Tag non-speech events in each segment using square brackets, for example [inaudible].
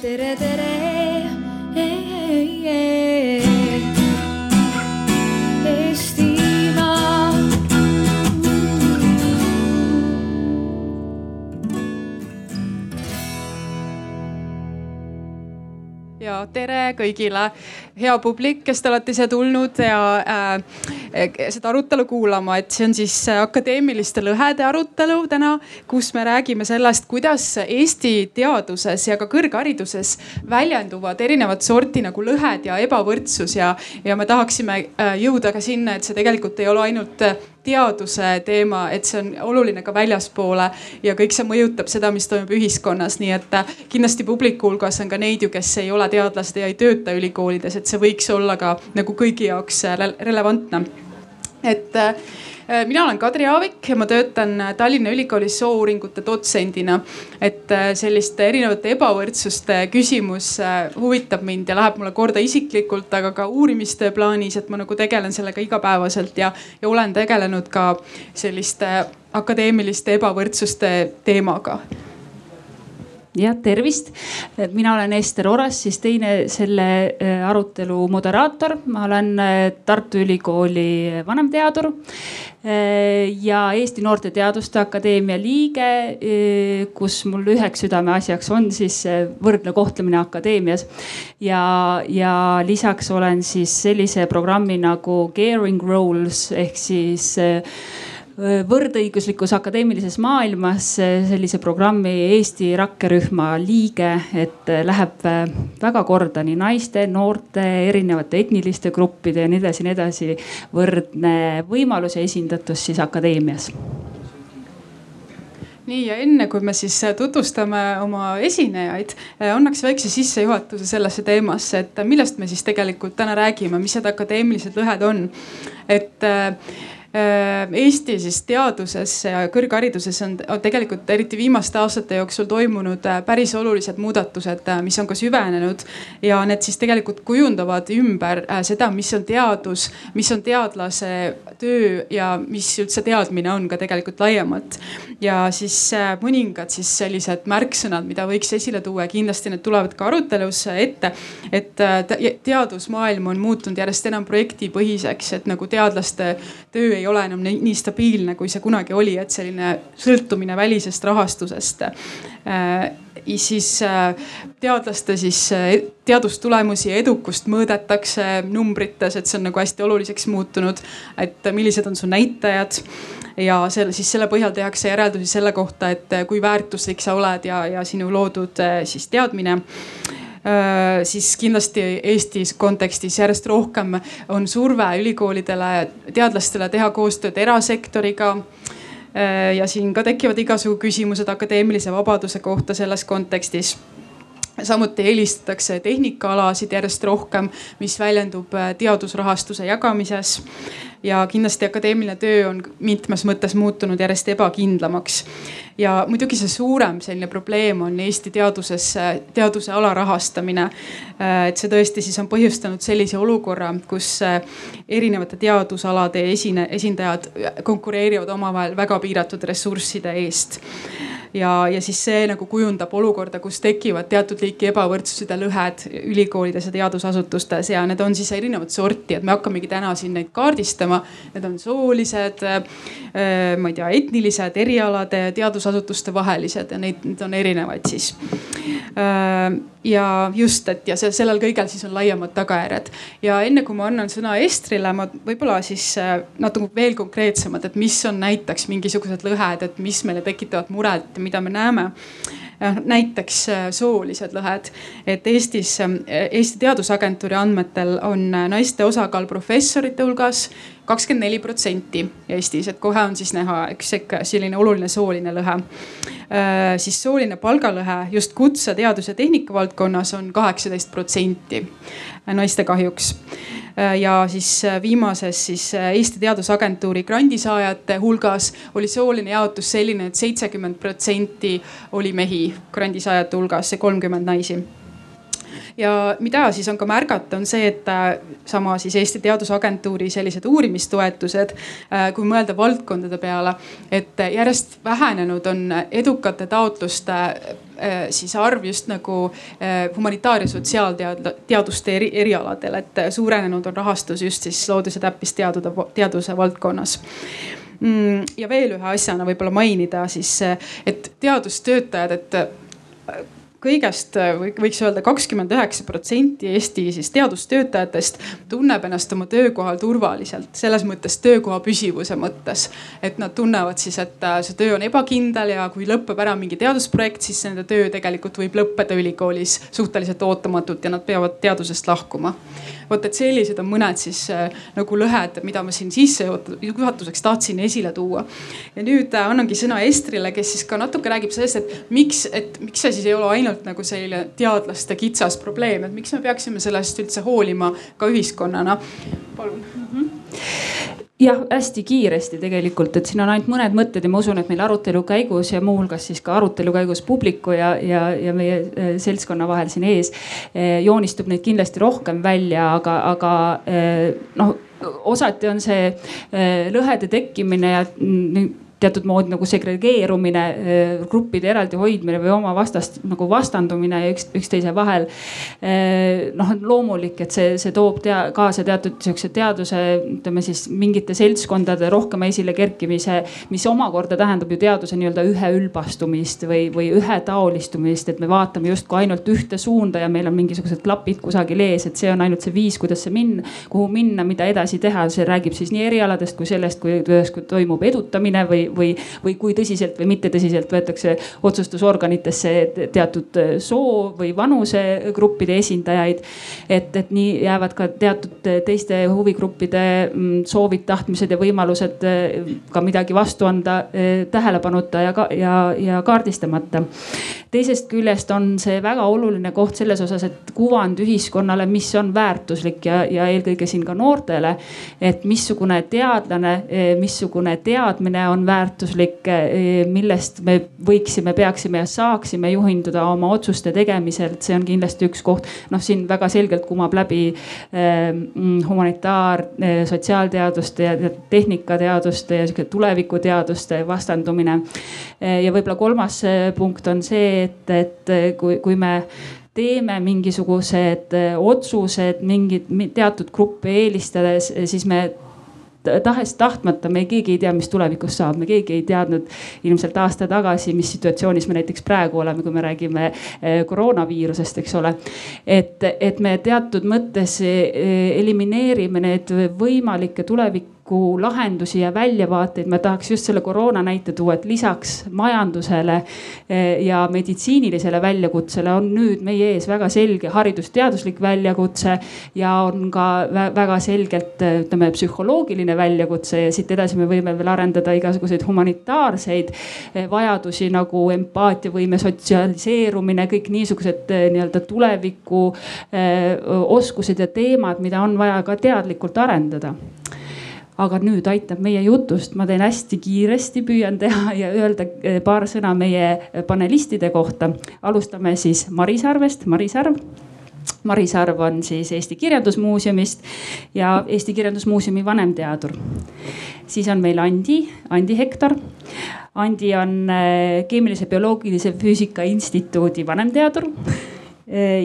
tere, tere. Eestimaa. ja tere kõigile, hea publik, kes te olete siia tulnud ja äh, seda arutelu kuulama, et see on siis akadeemiliste lõhede arutelu täna, kus me räägime sellest, kuidas Eesti teaduses ja ka kõrghariduses väljenduvad erinevat sorti nagu lõhed ja ebavõrdsus ja, ja me tahaksime äh, jõuda ka sinna, et see tegelikult ei ole ainult teaduse teema, et see on oluline ka väljaspoole ja kõik see mõjutab seda, mis toimub ühiskonnas, nii et kindlasti publiku hulgas on ka neid ju, kes ei ole teadlased ja ei tööta ülikoolides, et see võiks olla ka nagu kõigi jaoks relevantne. Et äh, Äh, mina olen Kadri Aavik ja ma töötan äh, Tallinna Ülikoolis soouuringute dotsendina. et selliste erinevate ebavõrdsuste küsimus huvitab mind ja läheb mulle korda isiklikult, aga ka uurimistöö plaanis, et ma nagu tegelen sellega igapäevaselt ja, ja olen tegelenud ka selliste akadeemiliste ebavõrdsuste teemaga jah, tervist. mina olen Ester Oras, siis teine selle äh, arutelu moderaator. ma olen äh, Tartu Ülikooli vanemteadur äh, ja Eesti Noorte Teaduste Akadeemia liige, kus mul üheks südameasjaks on siis võrdne kohtlemine akadeemias. ja, ja lisaks olen siis sellise programmi nagu Caring Roles ehk siis võrdõiguslikkus akadeemilises maailmas sellise programmi Eesti rakkerühma liige, et läheb väga korda nii naiste, noorte, erinevate etniliste gruppide ja nii edasi, nii edasi. võrdne võimalus ja esindatus siis akadeemias nii ja enne kui me siis tutvustame oma esinejaid, annaks väikse sissejuhatuse sellesse teemasse, et millest me siis tegelikult täna räägime, mis need akadeemilised lõhed on. et Äh, Eesti siis teaduses ja kõrghariduses on, on tegelikult eriti viimaste aastate jooksul toimunud äh, päris olulised muudatused, äh, mis on ka süvenenud. ja need siis tegelikult kujundavad ümber seda, mis on teadus, mis on teadlase töö ja mis üldse teadmine on ka tegelikult laiemalt. ja siis mõningad siis sellised märksõnad, mida võiks esile tuua ja kindlasti need tulevad ka arutelus ette. et teadusmaailm on muutunud järjest enam projektipõhiseks, et nagu teadlaste töö ei ole enam nii, nii stabiilne, kui see kunagi oli, et selline sõltumine välisest rahastusest äh,. siis äh, teadlaste siis äh, teadustulemusi ja edukust mõõdetakse numbrites, et see on nagu hästi oluliseks muutunud. et millised on su näitajad ja selle, siis selle põhjal tehakse järeldusi selle kohta, et kui väärtuslik sa oled ja, ja sinu loodud siis teadmine siis kindlasti Eestis kontekstis järjest rohkem on surve ülikoolidele, teadlastele teha koostööd erasektoriga. Äh, ja siin ka tekivad igasugu küsimused akadeemilise vabaduse kohta selles kontekstis. Samuti eelistatakse tehnikaalasid järjest rohkem, mis väljendub äh, teadusrahastuse jagamises ja kindlasti akadeemiline töö on mitmes mõttes muutunud järjest ebakindlamaks. ja muidugi see suurem selline probleem on Eesti teaduses, teaduse alarahastamine. et see tõesti siis on põhjustanud sellise olukorra, kus erinevate teadusalade esine, esindajad konkureerivad omavahel väga piiratud ressursside eest ja, ja siis see nagu kujundab olukorda, kus tekivad teatud liiki ebavõrdsused ja lõhed ülikoolides ja teadusasutustes ja need on siis erinevat sorti, et me hakkamegi täna siin neid kaardistama. Need on soolised, äh, ma ei tea, etnilised, erialade, teadusasutuste vahelised ja neid, neid on erinevaid siis. Äh, ja just, et ja see, sellel kõigel siis on laiemad tagajärjed. ja enne kui ma annan sõna Estrile, ma võib-olla siis äh, natuke veel konkreetsemalt, et mis on näiteks mingisugused lõhed, et mis meile tekitavad muret mida me näeme näiteks äh, soolised lõhed, et Eestis, äh, Eesti Teadusagentuuri andmetel on äh, naiste osakaal professorite hulgas kakskümmend neli protsenti Eestis, et kohe on siis näha üks selline oluline sooline lõhe. siis sooline palgalõhe just kutse, teadus ja tehnika valdkonnas on kaheksateist protsenti naiste kahjuks ja siis äh, viimases siis äh, Eesti Teadusagentuuri grandisaajate hulgas oli sooline jaotus selline et, et seitsekümmend protsenti oli mehi grandisaajate hulgas ja kolmkümmend naisi ja mida siis on ka märgata, on see, et sama siis Eesti Teadusagentuuri sellised uurimistoetused, kui mõelda valdkondade peale, et järjest vähenenud on edukate taotluste siis arv just nagu humanitaar- ja sotsiaalteaduste eri, erialadel, et suurenenud on rahastus just siis loodus- ja täppisteadude, teaduse valdkonnas. Mm, ja veel ühe asjana võib-olla mainida siis, et teadustöötajad, et kõigest võiks öelda kakskümmend üheksa protsenti Eesti siis teadustöötajatest tunneb ennast oma töökohal turvaliselt, selles mõttes töökoha püsivuse mõttes. et nad tunnevad siis, et äh, see töö on ebakindel ja kui lõpeb ära mingi teadusprojekt, siis nende töö tegelikult võib lõppeda ülikoolis suhteliselt ootamatult ja nad peavad teadusest lahkuma vot, et sellised on mõned siis äh, nagu lõhed, mida ma siin sissejuhatuseks tahtsin esile tuua. ja nüüd äh, annangi sõna Estrile, kes siis ka natuke räägib sellest, et miks, et miks see siis ei ole ainult nagu selline teadlaste kitsas probleem, et miks me peaksime sellest üldse hoolima ka ühiskonnana. palun mm. -hmm jah, hästi kiiresti tegelikult, et siin on ainult mõned mõtted ja ma usun, et meil arutelu käigus ja muuhulgas siis ka arutelu käigus publiku ja, ja, ja meie äh, seltskonna vahel siin ees äh, joonistub neid kindlasti rohkem välja, aga, aga äh, noh osati on see lõhede tekkimine ja teatud moodi nagu segregeerumine, eh, gruppide eraldi hoidmine või oma vastast nagu vastandumine üks, üksteise vahel. Eh, noh, on loomulik, et see, see toob tea, kaasa teatud sihukese teaduse, ütleme siis mingite seltskondade rohkema esile kerkimise, mis omakorda tähendab ju teaduse nii-öelda üheülbastumist või, või ühetaolistumist, et me vaatame justkui ainult ühte suunda ja meil on mingisugused klapid kusagil ees, et see on ainult see viis, kuidas see minna, kuhu minna, mida edasi teha, see räägib siis nii erialadest kui sellest, kuidas toimub edutamine või, või, või kui tõsiselt või mitte tõsiselt võetakse otsustusorganitesse teatud äh, soo või vanusegruppide esindajaid. et, et nii jäävad ka teatud teiste huvigruppide mm, soovid, tahtmised ja võimalused äh, ka midagi vastu anda äh, tähelepanuta ja, ja, ja kaardistamata. teisest küljest on see väga oluline koht selles osas, et kuvand ühiskonnale, mis on väärtuslik ja, ja eelkõige siin ka noortele. et missugune teadlane, missugune teadmine on väärtuslik väärtuslik, eh, millest me võiksime, peaksime ja saaksime juhinduda oma otsuste tegemisel, et see on kindlasti üks koht. noh, siin väga selgelt kumab läbi eh, mm, humanitaar, eh, sotsiaalteaduste ja tehnikateaduste ja sihuke tulevikuteaduste vastandumine. ja võib-olla kolmas punkt on see, et, et kui, kui me teeme mingisugused otsused mingit teatud gruppi eelistades, siis me tahes-tahtmata me keegi ei tea, mis tulevikus saab, me keegi ei teadnud ilmselt aasta tagasi, mis situatsioonis me näiteks praegu oleme, kui me räägime eh, koroonaviirusest, eks ole. et, et me teatud mõttes eh, elimineerime need võimalikke tuleviku tuleviku lahendusi ja väljavaateid, ma tahaks just selle koroona näite tuua, et lisaks majandusele eh, ja meditsiinilisele väljakutsele on nüüd meie ees väga selge haridusteaduslik väljakutse ja on ka väga selgelt eh, ütleme psühholoogiline väljakutse ja siit edasi me võime veel arendada igasuguseid humanitaarseid eh, vajadusi nagu empaatiavõime, sotsialiseerumine, kõik niisugused nii-öelda tuleviku oskused ja teemad, mida on vaja ka teadlikult arendada aga nüüd aitab meie jutust, ma teen hästi kiiresti, püüan teha ja öelda eh, paar sõna meie panelistide kohta. alustame siis Maris Arvest, Maris Arv Maris Arv on siis Eesti Kirjandusmuuseumist ja Eesti Kirjandusmuuseumi vanemteadur. siis on meil Andi, Andi Hektor. Andi on eh, Keemilise Bioloogilise Füüsika Instituudi vanemteadur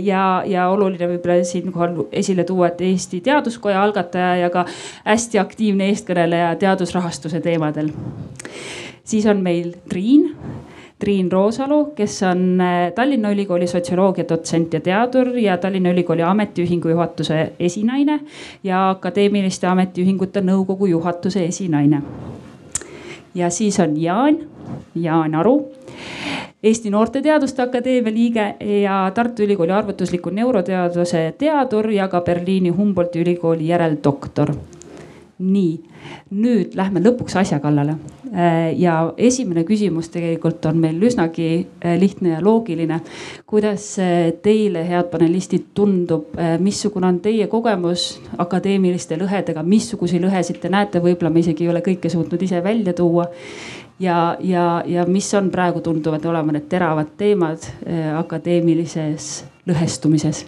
ja, ja oluline võib-olla siinkohal esile tuua, et Eesti Teaduskoja algataja ja ka hästi aktiivne eestkõneleja teadusrahastuse teemadel. siis on meil Triin Triin Roosalu, kes on äh, Tallinna Ülikooli sotsioloogia dotsent ja teadur ja Tallinna Ülikooli Ametiühingu juhatuse esinaine ja Akadeemiliste Ametiühingute Nõukogu juhatuse esinaine. Ja siis on Jaan, Jaan Aru Eesti Noorte Teaduste Akadeemia liige ja Tartu Ülikooli arvutusliku neuroteaduse teadur ja ka Berliini Humboldti ülikooli järeldoktor. Nii, nüüd lähme lõpuks asja kallale. Äh, ja esimene küsimus tegelikult on meil üsnagi äh, lihtne ja loogiline. kuidas äh, teile, head panelistid, tundub, missugune on teie kogemus akadeemiliste lõhedega, missuguseid lõhesid te näete, võib-olla me isegi ei ole kõike suutnud ise välja tuua ja, ja, ja mis on praegu tunduvad olema need teravad teemad akadeemilises lõhestumises?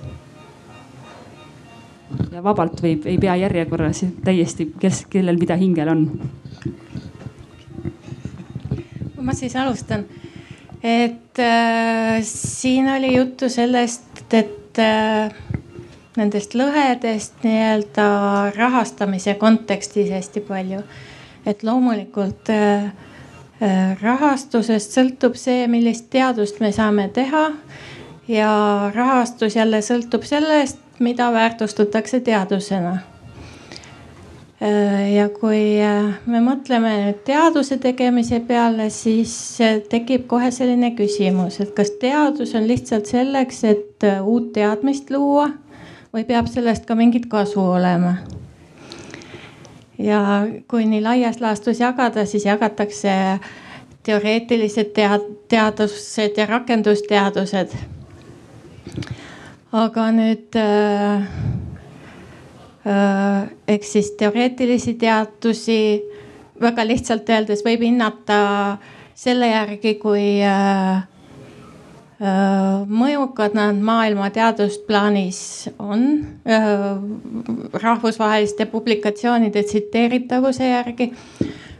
Vabalt võib, ei pea järjekorras täiesti, kes, kellel mida hingel on. ma siis alustan, et äh, siin oli juttu sellest, et äh, nendest lõhedest nii-öelda rahastamise kontekstis hästi palju. et loomulikult äh, äh, rahastusest sõltub see, millist teadust me saame teha. ja rahastus jälle sõltub sellest, mida väärtustatakse teadusena. Äh, ja kui äh, me mõtleme nüüd teaduse tegemise peale, siis äh, tekib kohe selline küsimus, et kas teadus on lihtsalt selleks, et uut teadmist luua või peab sellest ka mingit kasu olema? ja kui nii laias laastus jagada, siis jagatakse teoreetilised tead-, teadused ja rakendusteadused aga nüüd äh, äh, eks siis teoreetilisi teadusi väga lihtsalt öeldes võib hinnata selle järgi, kui äh, äh, mõjukad nad maailma teadusplaanis on äh, rahvusvaheliste publikatsioonide tsiteeritavuse järgi.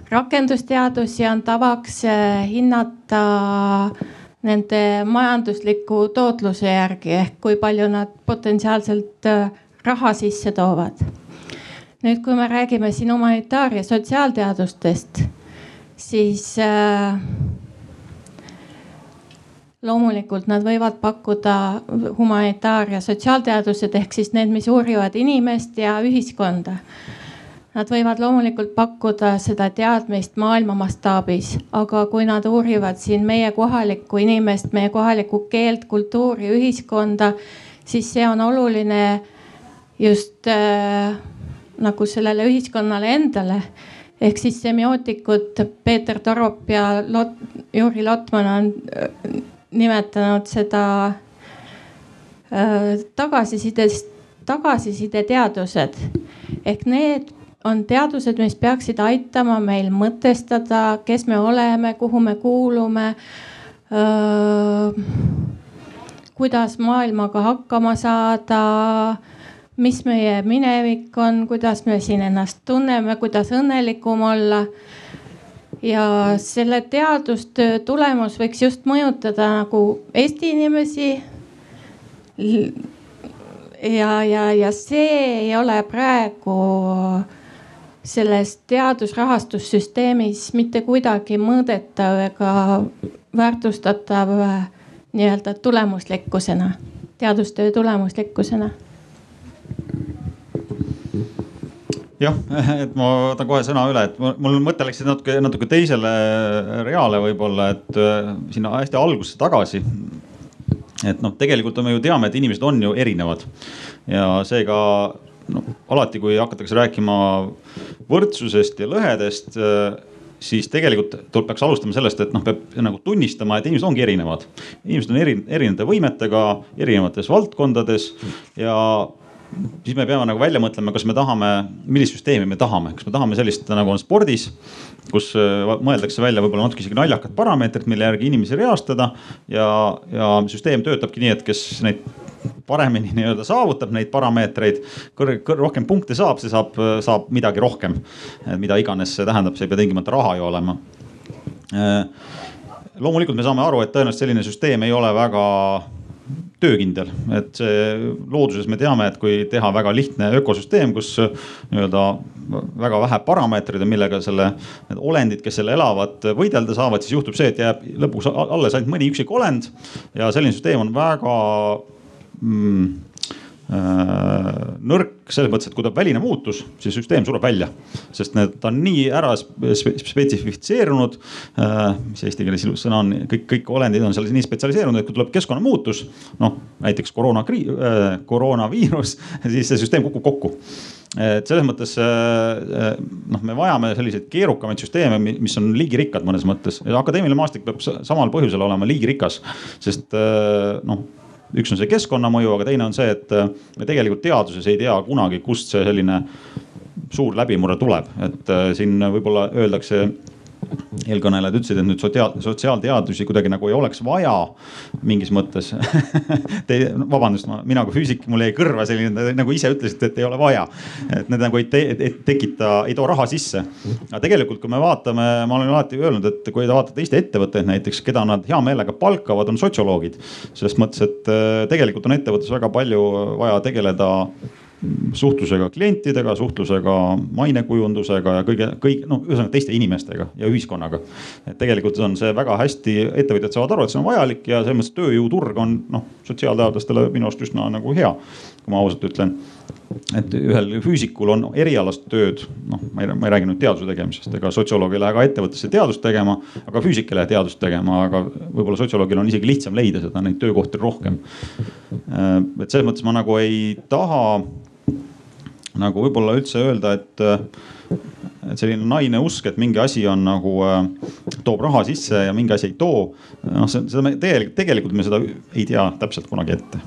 rakendusteadusi on tavaks äh, hinnata äh, nende majandusliku tootluse järgi ehk kui palju nad potentsiaalselt äh, raha sisse toovad. nüüd, kui me räägime siin humanitaar- ja sotsiaalteadustest, siis äh, loomulikult nad võivad pakkuda humanitaar- ja sotsiaalteadused ehk siis need, mis uurivad inimest ja ühiskonda Nad võivad loomulikult pakkuda seda teadmist maailma mastaabis, aga kui nad uurivad siin meie kohalikku inimest, meie kohalikku keelt, kultuuri, ühiskonda, siis see on oluline just äh, nagu sellele ühiskonnale endale. ehk siis semiootikud Peeter Torop ja Lot, Juri Lotman on äh, nimetanud seda äh, tagasisidest, tagasisideteadused ehk need on teadused, mis peaksid aitama meil mõtestada, kes me oleme, kuhu me kuulume. kuidas maailmaga hakkama saada, mis meie minevik on, kuidas me siin ennast tunneme, kuidas õnnelikum olla ja selle teadustöö tulemus võiks just mõjutada nagu Eesti inimesi. ja, ja, ja see ei ole praegu selles teadusrahastussüsteemis mitte kuidagi mõõdetav ega väärtustatav nii-öelda tulemuslikkusena, teadustöö tulemuslikkusena jah, et ma võtan kohe sõna üle, et mul mõte läks natuke, natuke teisele reale võib-olla, et äh, sinna hästi algusesse tagasi. et noh, tegelikult me ju teame, et inimesed on ju erinevad ja seega no alati, kui hakatakse rääkima võrdsusest ja lõhedest siis tegelikult tuleb, peaks alustama sellest, et noh, peab nagu tunnistama, et inimesed ongi erinevad. inimesed on eri, erinevate võimetega, erinevates valdkondades ja siis me peame nagu välja mõtlema, kas me tahame, millist süsteemi me tahame, kas me tahame sellist nagu on spordis, kus mõeldakse välja võib-olla natuke isegi naljakad parameetrid, mille järgi inimesi reastada ja, ja süsteem töötabki nii, et kes neid paremini [laughs] nii-öelda saavutab neid parameetreid, rohkem punkte saab, see saab, saab midagi rohkem. mida iganes see tähendab, see ei pea tingimata raha ju olema. loomulikult me saame aru, et tõenäoliselt selline süsteem ei ole väga töökindel, et see looduses me teame, et kui teha väga lihtne ökosüsteem, kus nii-öelda väga vähe parameetreid on, millega selle, need olendid, kes seal elavad, võidelda saavad, siis juhtub see, et jääb lõpuks alles ainult mõni üksik olend. ja selline süsteem on väga mm, äh, nõrk selles mõttes, et kui tuleb väline muutus, siis süsteem sureb välja. sest need, ta on nii ära spetsifitseerunud äh,, mis eesti keeles ilus sõna on, kõik, kõik olendid on seal nii spetsialiseerunud, et kui tuleb keskkonnamuutus, noh näiteks koroona äh,, koroonaviirus, [laughs] siis see süsteem kukub kokku et selles mõttes äh, äh, noh, me vajame selliseid keerukamaid süsteeme, mis on liigirikkad mõnes mõttes ja akadeemiline maastik peab samal põhjusel olema liigirikas, sest äh, noh üks on see keskkonnamõju, aga teine on see, et äh, me tegelikult teaduses ei tea kunagi, kust see selline suur läbimurre tuleb, et äh, siin võib-olla öeldakse eelkõnelejad ütlesid, et nüüd sotsiaal, sotsiaalteadusi kuidagi nagu ei oleks vaja mingis mõttes Te, vabandust, mina kui füüsik, mul jäi kõrva selline, nagu ise ütlesite, et ei ole vaja. et need nagu ei te, et tekita, ei too raha sisse. aga tegelikult, kui me vaatame, ma olen alati öelnud, et kui te vaatate Eesti ettevõtteid näiteks, keda nad hea meelega palkavad, on sotsioloogid. selles mõttes, et äh, tegelikult on ettevõttes väga palju vaja tegeleda suhtlusega klientidega, suhtlusega mainekujundusega ja kõige, kõik noh, ühesõnaga teiste inimestega ja ühiskonnaga. et tegelikult on see väga hästi, ettevõtjad saavad aru, et see on vajalik ja selles mõttes tööjõuturg on noh, sotsiaalteadlastele minu arust üsna nagu hea, kui ma ausalt ütlen et ühel füüsikul on erialast tööd, noh, ma ei, ma ei räägi nüüd teaduse tegemisest, ega sotsioloog ei lähe ka ettevõttesse teadust tegema, aga füüsik ei lähe teadust tegema, aga võib-olla sotsioloogil on isegi lihtsam leida seda, neid töökohti rohkem. Äh, et selles mõttes ma nagu ei taha nagu võib-olla üldse öelda, et, et selline naine usk, et mingi asi on nagu äh, toob raha sisse ja mingi asi ei too. noh, seda me tegelikult, tegelikult me seda ei tea täpselt kunagi ette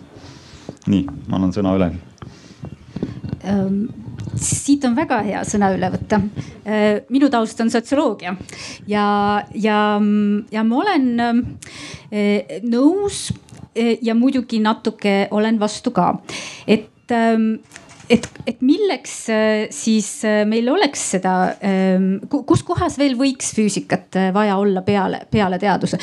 [laughs] nii, ma annan sõna üle ähm siit on väga hea sõna üle võtta. Äh, minu taust on sotsioloogia ja, ja, ja ma olen äh, nõus äh, ja muidugi natuke olen vastu ka, et et, et milleks äh, siis äh, meil oleks seda, ähm, kus kohas veel võiks füüsikat äh, vaja olla peale, peale teaduse?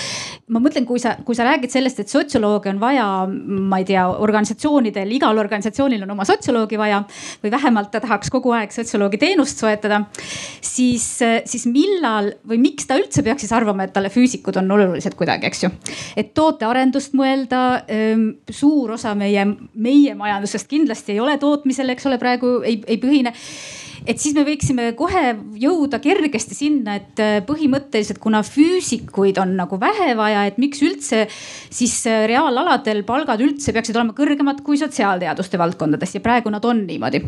ma mõtlen, kui sa, kui sa räägid sellest, et sotsioloogi on vaja, ma ei tea, organisatsioonidel, igal organisatsioonil on oma sotsioloogi vaja või vähemalt ta tahaks kogu aeg sotsioloogi teenust soetada. siis, siis millal või miks ta üldse peaks siis arvama, et talle füüsikud on olulised kuidagi, eks ju. et tootearendust mõelda, ähm, suur osa meie, meie majandusest kindlasti ei ole tootmisel eks ole, praegu ei, ei põhine et siis me võiksime kohe jõuda kergesti sinna, et äh, põhimõtteliselt kuna füüsikuid on nagu vähe vaja, et miks üldse siis äh, reaalaladel palgad üldse peaksid olema kõrgemad kui sotsiaalteaduste valdkondades ja praegu nad on niimoodi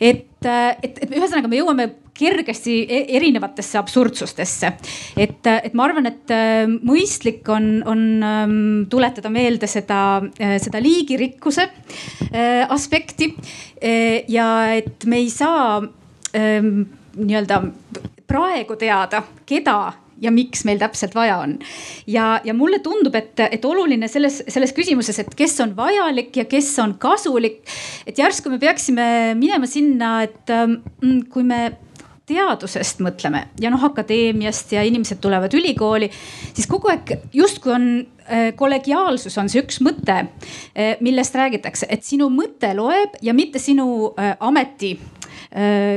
et, äh, et, et ühesõnaga me jõuame kergesti e-, erinevatesse absurdsustesse. et, et ma arvan, et mõistlik on, on ähm, tuletada meelde seda, seda liigirikkuse aspekti ja et me ei saa ähm, nii-öelda praegu teada, keda ja miks meil täpselt vaja on. ja, ja mulle tundub, et, et oluline selles, selles küsimuses, et kes on vajalik ja kes on kasulik. et järsku me peaksime minema sinna, et mm, kui me teadusest mõtleme ja noh, akadeemiast ja inimesed tulevad ülikooli, siis kogu aeg justkui on äh, kollegiaalsus on see üks mõte, äh, millest räägitakse, et sinu mõte loeb ja mitte sinu äh, ameti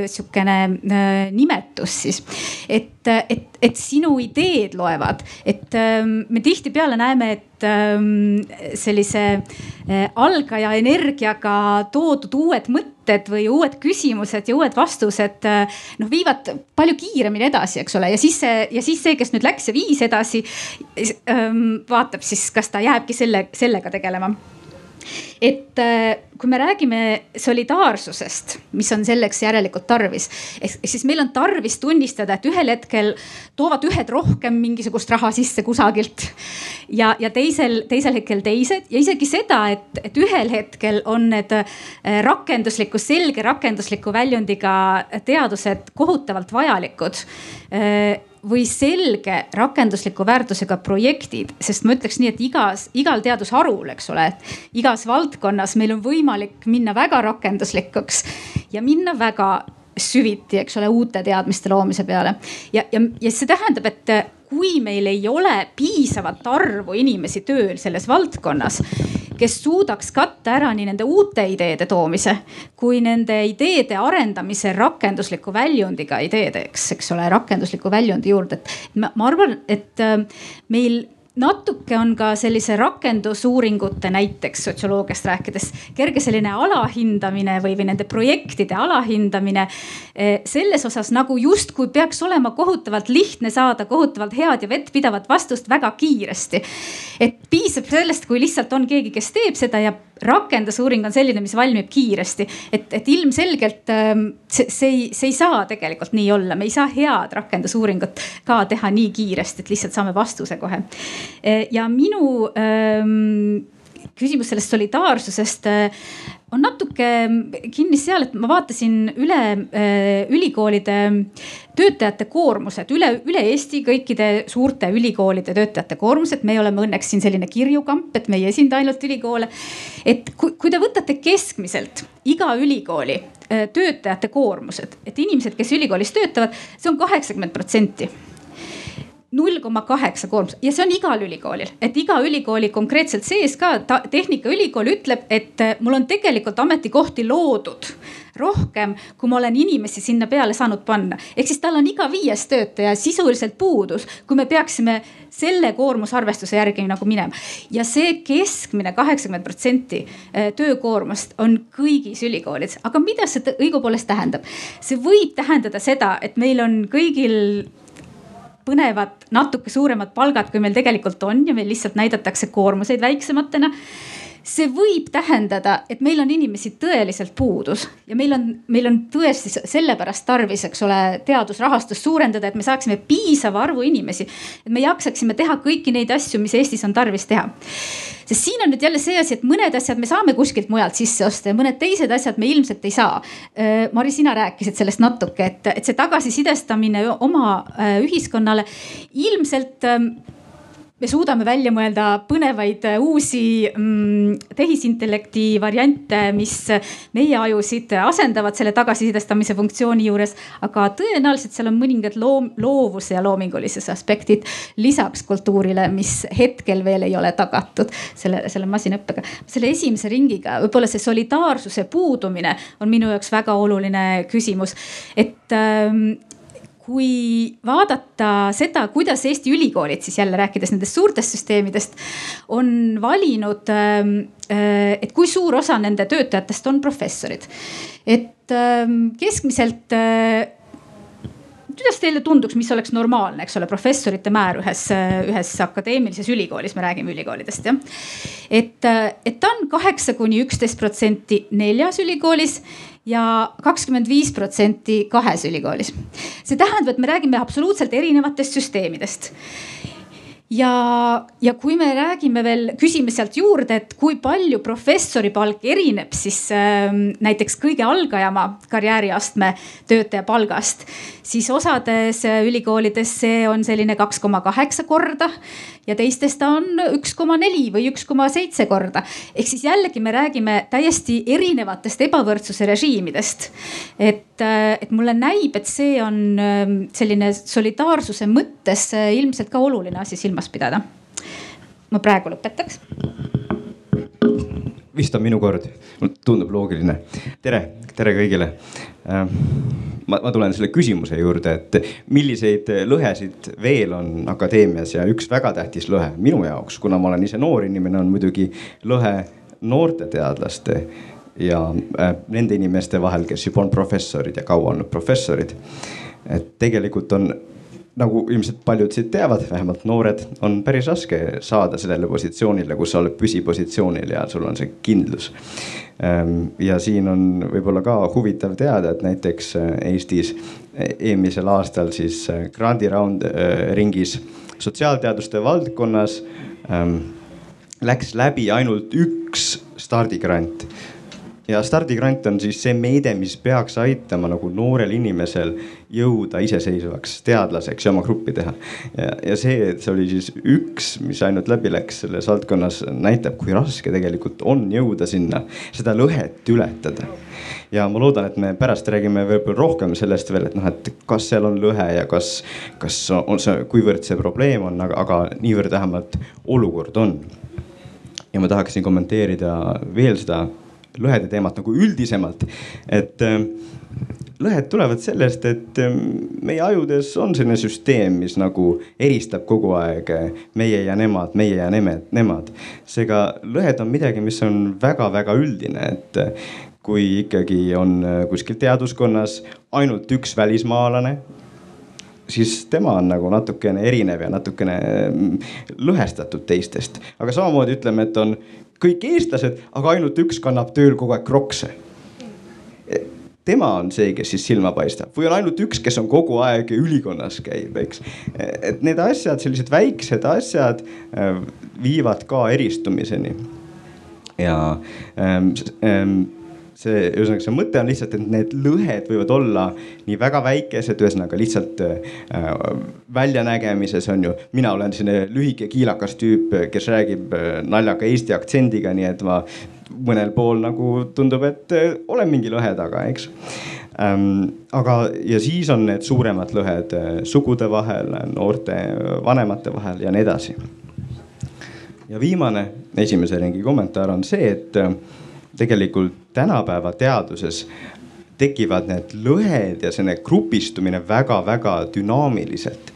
sihukene äh, nimetus siis. et, et, et sinu ideed loevad, et ähm, me tihtipeale näeme, et ähm, sellise äh, algaja energiaga toodud uued mõtted või uued küsimused ja uued vastused noh, viivad palju kiiremini edasi, eks ole, ja siis see ja siis see, kes nüüd läks ja viis edasi, ähm, vaatab siis, kas ta jääbki selle, sellega tegelema et äh, kui me räägime solidaarsusest, mis on selleks järelikult tarvis, ehk siis meil on tarvis tunnistada, et ühel hetkel toovad ühed rohkem mingisugust raha sisse kusagilt ja, ja teisel, teisel hetkel teised. Ja isegi seda, et, et ühel hetkel on need äh, rakendusliku, selge rakendusliku väljundiga teadused kohutavalt vajalikud. Äh, või selge rakendusliku väärtusega projektid, sest ma ütleks nii, et igas, igal teadusharul, eks ole, igas valdkonnas meil on võimalik minna väga rakenduslikuks ja minna väga süviti, eks ole, uute teadmiste loomise peale. ja, ja, ja see tähendab, et kui meil ei ole piisavat arvu inimesi tööl selles valdkonnas kes suudaks katta ära nii nende uute ideede toomise kui nende ideede arendamise rakendusliku väljundiga ideedeks, eks ole, rakendusliku väljundi juurde, et ma, ma arvan, et äh, meil natuke on ka sellise rakendusuuringute näiteks sotsioloogiast rääkides kerge selline alahindamine või, või nende projektide alahindamine eh, selles osas nagu justkui peaks olema kohutavalt lihtne saada kohutavalt head ja vettpidavat vastust väga kiiresti. et piisab sellest, kui lihtsalt on keegi, kes teeb seda ja rakendusuuring on selline, mis valmib kiiresti. et, et ilmselgelt ähm, see, see ei, see ei saa tegelikult nii olla, me ei saa head rakendusuuringut ka teha nii kiiresti, et lihtsalt saame vastuse kohe. ja minu ähm, küsimus sellest solidaarsusest on natuke kinni seal, et ma vaatasin üle äh, ülikoolide töötajate koormused üle, üle Eesti kõikide suurte ülikoolide töötajate koormused. me oleme õnneks siin selline kirjukamp, et me ei esinda ainult ülikoole. et kui, kui te võtate keskmiselt iga ülikooli äh, töötajate koormused, et inimesed, kes ülikoolis töötavad, see on kaheksakümmend protsenti null koma kaheksa koormus ja see on igal ülikoolil, et iga ülikooli konkreetselt sees ka ta, Tehnikaülikool ütleb, et eh, mul on tegelikult ametikohti loodud rohkem, kui ma olen inimesi sinna peale saanud panna. ehk siis tal on iga viies töötaja sisuliselt puudus, kui me peaksime selle koormusarvestuse järgi nagu minema. ja see keskmine kaheksakümmend protsenti eh, töökoormust on kõigis ülikoolides, aga mida see õigupoolest tähendab? see võib tähendada seda, et meil on kõigil põnevad natuke suuremad palgad, kui meil tegelikult on ja meil lihtsalt näidatakse koormuseid väiksematena see võib tähendada, et meil on inimesi tõeliselt puudus ja meil on, meil on tõesti sellepärast tarvis, eks ole, teadusrahastust suurendada, et me saaksime piisava arvu inimesi. et me jaksaksime teha kõiki neid asju, mis Eestis on tarvis teha. sest siin on nüüd jälle see asi, et mõned asjad me saame kuskilt mujalt sisse osta ja mõned teised asjad me ilmselt ei saa. Äh, Mari, sina rääkisid sellest natuke, et, et see tagasisidestamine oma äh, ühiskonnale ilmselt ähm, me suudame välja mõelda põnevaid äh, uusi mm, tehisintellekti variante, mis meie ajusid asendavad selle tagasisidestamise funktsiooni juures. aga tõenäoliselt seal on mõningad loom, loovuse ja loomingulisuse aspektid lisaks kultuurile, mis hetkel veel ei ole tagatud selle, selle masinaõppega. selle esimese ringiga võib-olla see solidaarsuse puudumine on minu jaoks väga oluline küsimus, et ähm, kui vaadata seda, kuidas Eesti ülikoolid siis jälle rääkides nendest suurtest süsteemidest on valinud, ähm, äh, et kui suur osa nende töötajatest on professorid. et ähm, keskmiselt äh, kuidas teile tunduks, mis oleks normaalne, eks ole, professorite määr ühes, ühes akadeemilises ülikoolis, me räägime ülikoolidest jah. et, et ta on kaheksa kuni üksteist protsenti neljas ülikoolis ja kakskümmend viis protsenti kahes ülikoolis. see tähendab, et me räägime absoluutselt erinevatest süsteemidest ja, ja kui me räägime veel, küsime sealt juurde, et kui palju professori palk erineb siis äh, näiteks kõige algajama karjääriastme töötaja palgast, siis osades ülikoolides see on selline kaks koma kaheksa korda ja teistes ta on üks koma neli või üks koma seitse korda. ehk siis jällegi me räägime täiesti erinevatest ebavõrdsuse režiimidest. et, äh, et mulle näib, et see on ähm, selline solidaarsuse mõttes äh, ilmselt ka oluline asi silmas pidada. ma praegu lõpetaks vist on minu kord, tundub loogiline. tere, tere kõigile. Ähm, ma, ma tulen selle küsimuse juurde, et milliseid lõhesid veel on akadeemias ja üks väga tähtis lõhe minu jaoks, kuna ma olen ise noor inimene, on muidugi lõhe noorte teadlaste ja äh, nende inimeste vahel, kes juba on professorid ja kaua olnud professorid. et tegelikult on nagu ilmselt paljud siit teavad, vähemalt noored, on päris raske saada sellele positsioonile, kus sa oled püsipositsioonil ja sul on see kindlus. Ehm, ja siin on võib-olla ka huvitav teada, et näiteks äh, Eestis äh, eelmisel aastal siis äh, grandi round ringis sotsiaalteaduste valdkonnas ähm, läks läbi ainult üks stardigrant ja stardigrant on siis see meede, mis peaks aitama nagu noorel inimesel jõuda iseseisvaks teadlaseks ja oma gruppi teha. ja, ja see, et see oli siis üks, mis ainult läbi läks selles valdkonnas, näitab, kui raske tegelikult on jõuda sinna, seda lõhet ületada ja ma loodan, et me pärast räägime võib-olla rohkem sellest veel, et noh, et kas seal on lõhe ja kas, kas on see, kuivõrd see probleem on, aga, aga niivõrd vähemalt olukord on. ja ma tahaksin kommenteerida veel seda lõhede teemat nagu üldisemalt. et äh, lõhed tulevad sellest, et äh, meie ajudes on selline süsteem, mis nagu eristab kogu aeg äh, meie ja nemad, meie ja nemad, nemad. seega lõhed on midagi, mis on väga-väga üldine, et kui ikkagi on kuskil teaduskonnas ainult üks välismaalane siis tema on nagu natukene erinev ja natukene lõhestatud teistest. aga samamoodi ütleme, et on kõik eestlased, aga ainult üks kannab tööl kogu aeg krokse. tema on see, kes siis silma paistab või on ainult üks, kes on kogu aeg ülikonnas käib, eks. et need asjad, sellised väiksed asjad äh, viivad ka eristumiseni. ja ähm, ähm, see, ühesõnaga see mõte on lihtsalt, et need lõhed võivad olla nii väga väikesed, ühesõnaga lihtsalt äh, väljanägemises on ju. mina olen selline lühike kiilakas tüüp, kes räägib äh, naljaka eesti aktsendiga, nii et ma mõnel pool nagu tundub, et äh, olen mingi lõhe taga, eks ähm,. aga, ja siis on need suuremad lõhed äh, sugude vahel, noorte, vanemate vahel ja nii edasi. ja viimane, esimese ringi kommentaar on see, et äh, tegelikult tänapäeva teaduses tekivad need lõhed ja selline grupistumine väga-väga dünaamiliselt.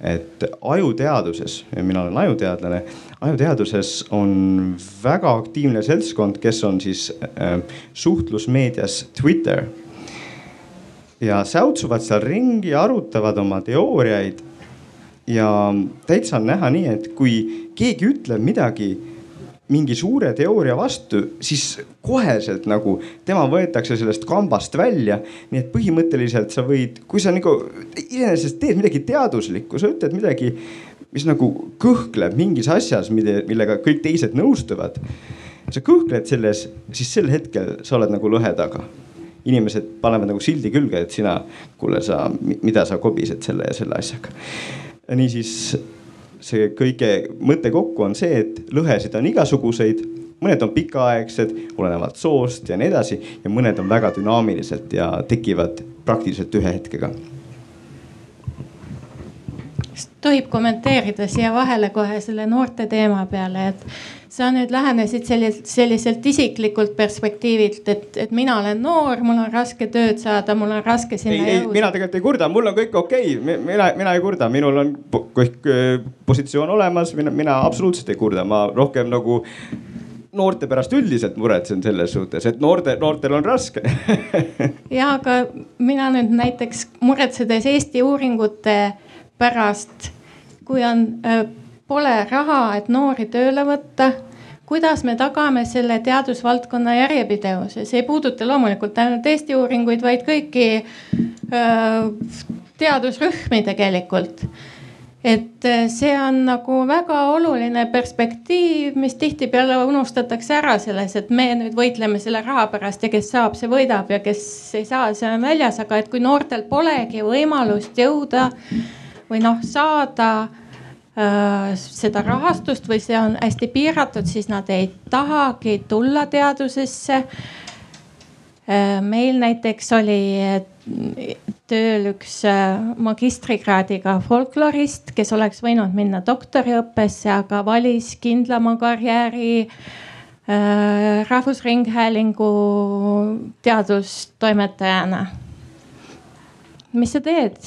et ajuteaduses, mina olen ajuteadlane, ajuteaduses on väga aktiivne seltskond, kes on siis äh, suhtlusmeedias Twitter. ja säutsuvad seal ringi, arutavad oma teooriaid. ja täitsa on näha nii, et kui keegi ütleb midagi mingi suure teooria vastu, siis koheselt nagu tema võetakse sellest kambast välja. nii et põhimõtteliselt sa võid, kui sa nagu iseenesest teed midagi teaduslikku, sa ütled midagi, mis nagu kõhkleb mingis asjas, mille, millega kõik teised nõustuvad. sa kõhkled selles, siis sel hetkel sa oled nagu lõhe taga. inimesed panevad nagu sildi külge, et sina, kuule sa, mida sa kobised selle ja selle asjaga. niisiis see kõige mõte kokku on see, et lõhesid on igasuguseid, mõned on pikaaegsed, olenevalt soost ja nii edasi ja mõned on väga dünaamilised ja tekivad praktiliselt ühe hetkega. kas tohib kommenteerida siia vahele kohe selle noorte teema peale, et sa nüüd lähenesid selliselt, selliselt isiklikult perspektiivilt, et, et mina olen noor, mul on raske tööd saada, mul on raske sinna ei, jõuda. mina tegelikult ei kurda, mul on kõik okei okay., mina, mina ei kurda, minul on kõik äh, positsioon olemas, mina, mina absoluutselt ei kurda, ma rohkem nagu noorte pärast üldiselt muretsen selles suhtes, et noorte, noortel on raske [laughs] ja aga mina nüüd näiteks muretsedes Eesti uuringute pärast, kui on äh, pole raha, et noori tööle võtta. Kuidas me tagame selle teadusvaldkonna järjepidevuse, see ei puuduta loomulikult ainult Eesti uuringuid, vaid kõiki öö, teadusrühmi tegelikult. et see on nagu väga oluline perspektiiv, mis tihtipeale unustatakse ära selles, et me nüüd võitleme selle raha pärast ja kes saab, see võidab ja kes ei saa, see on väljas, aga et kui noortel polegi võimalust jõuda või noh, saada seda rahastust või see on hästi piiratud, siis nad ei tahagi tulla teadusesse. Äh, meil näiteks oli äh, tööl üks magistrikraadiga folklorist, kes oleks võinud minna doktoriõppesse, aga valis kindlama karjääri Rahvusringhäälingu teadustoimetajana. mis sa teed?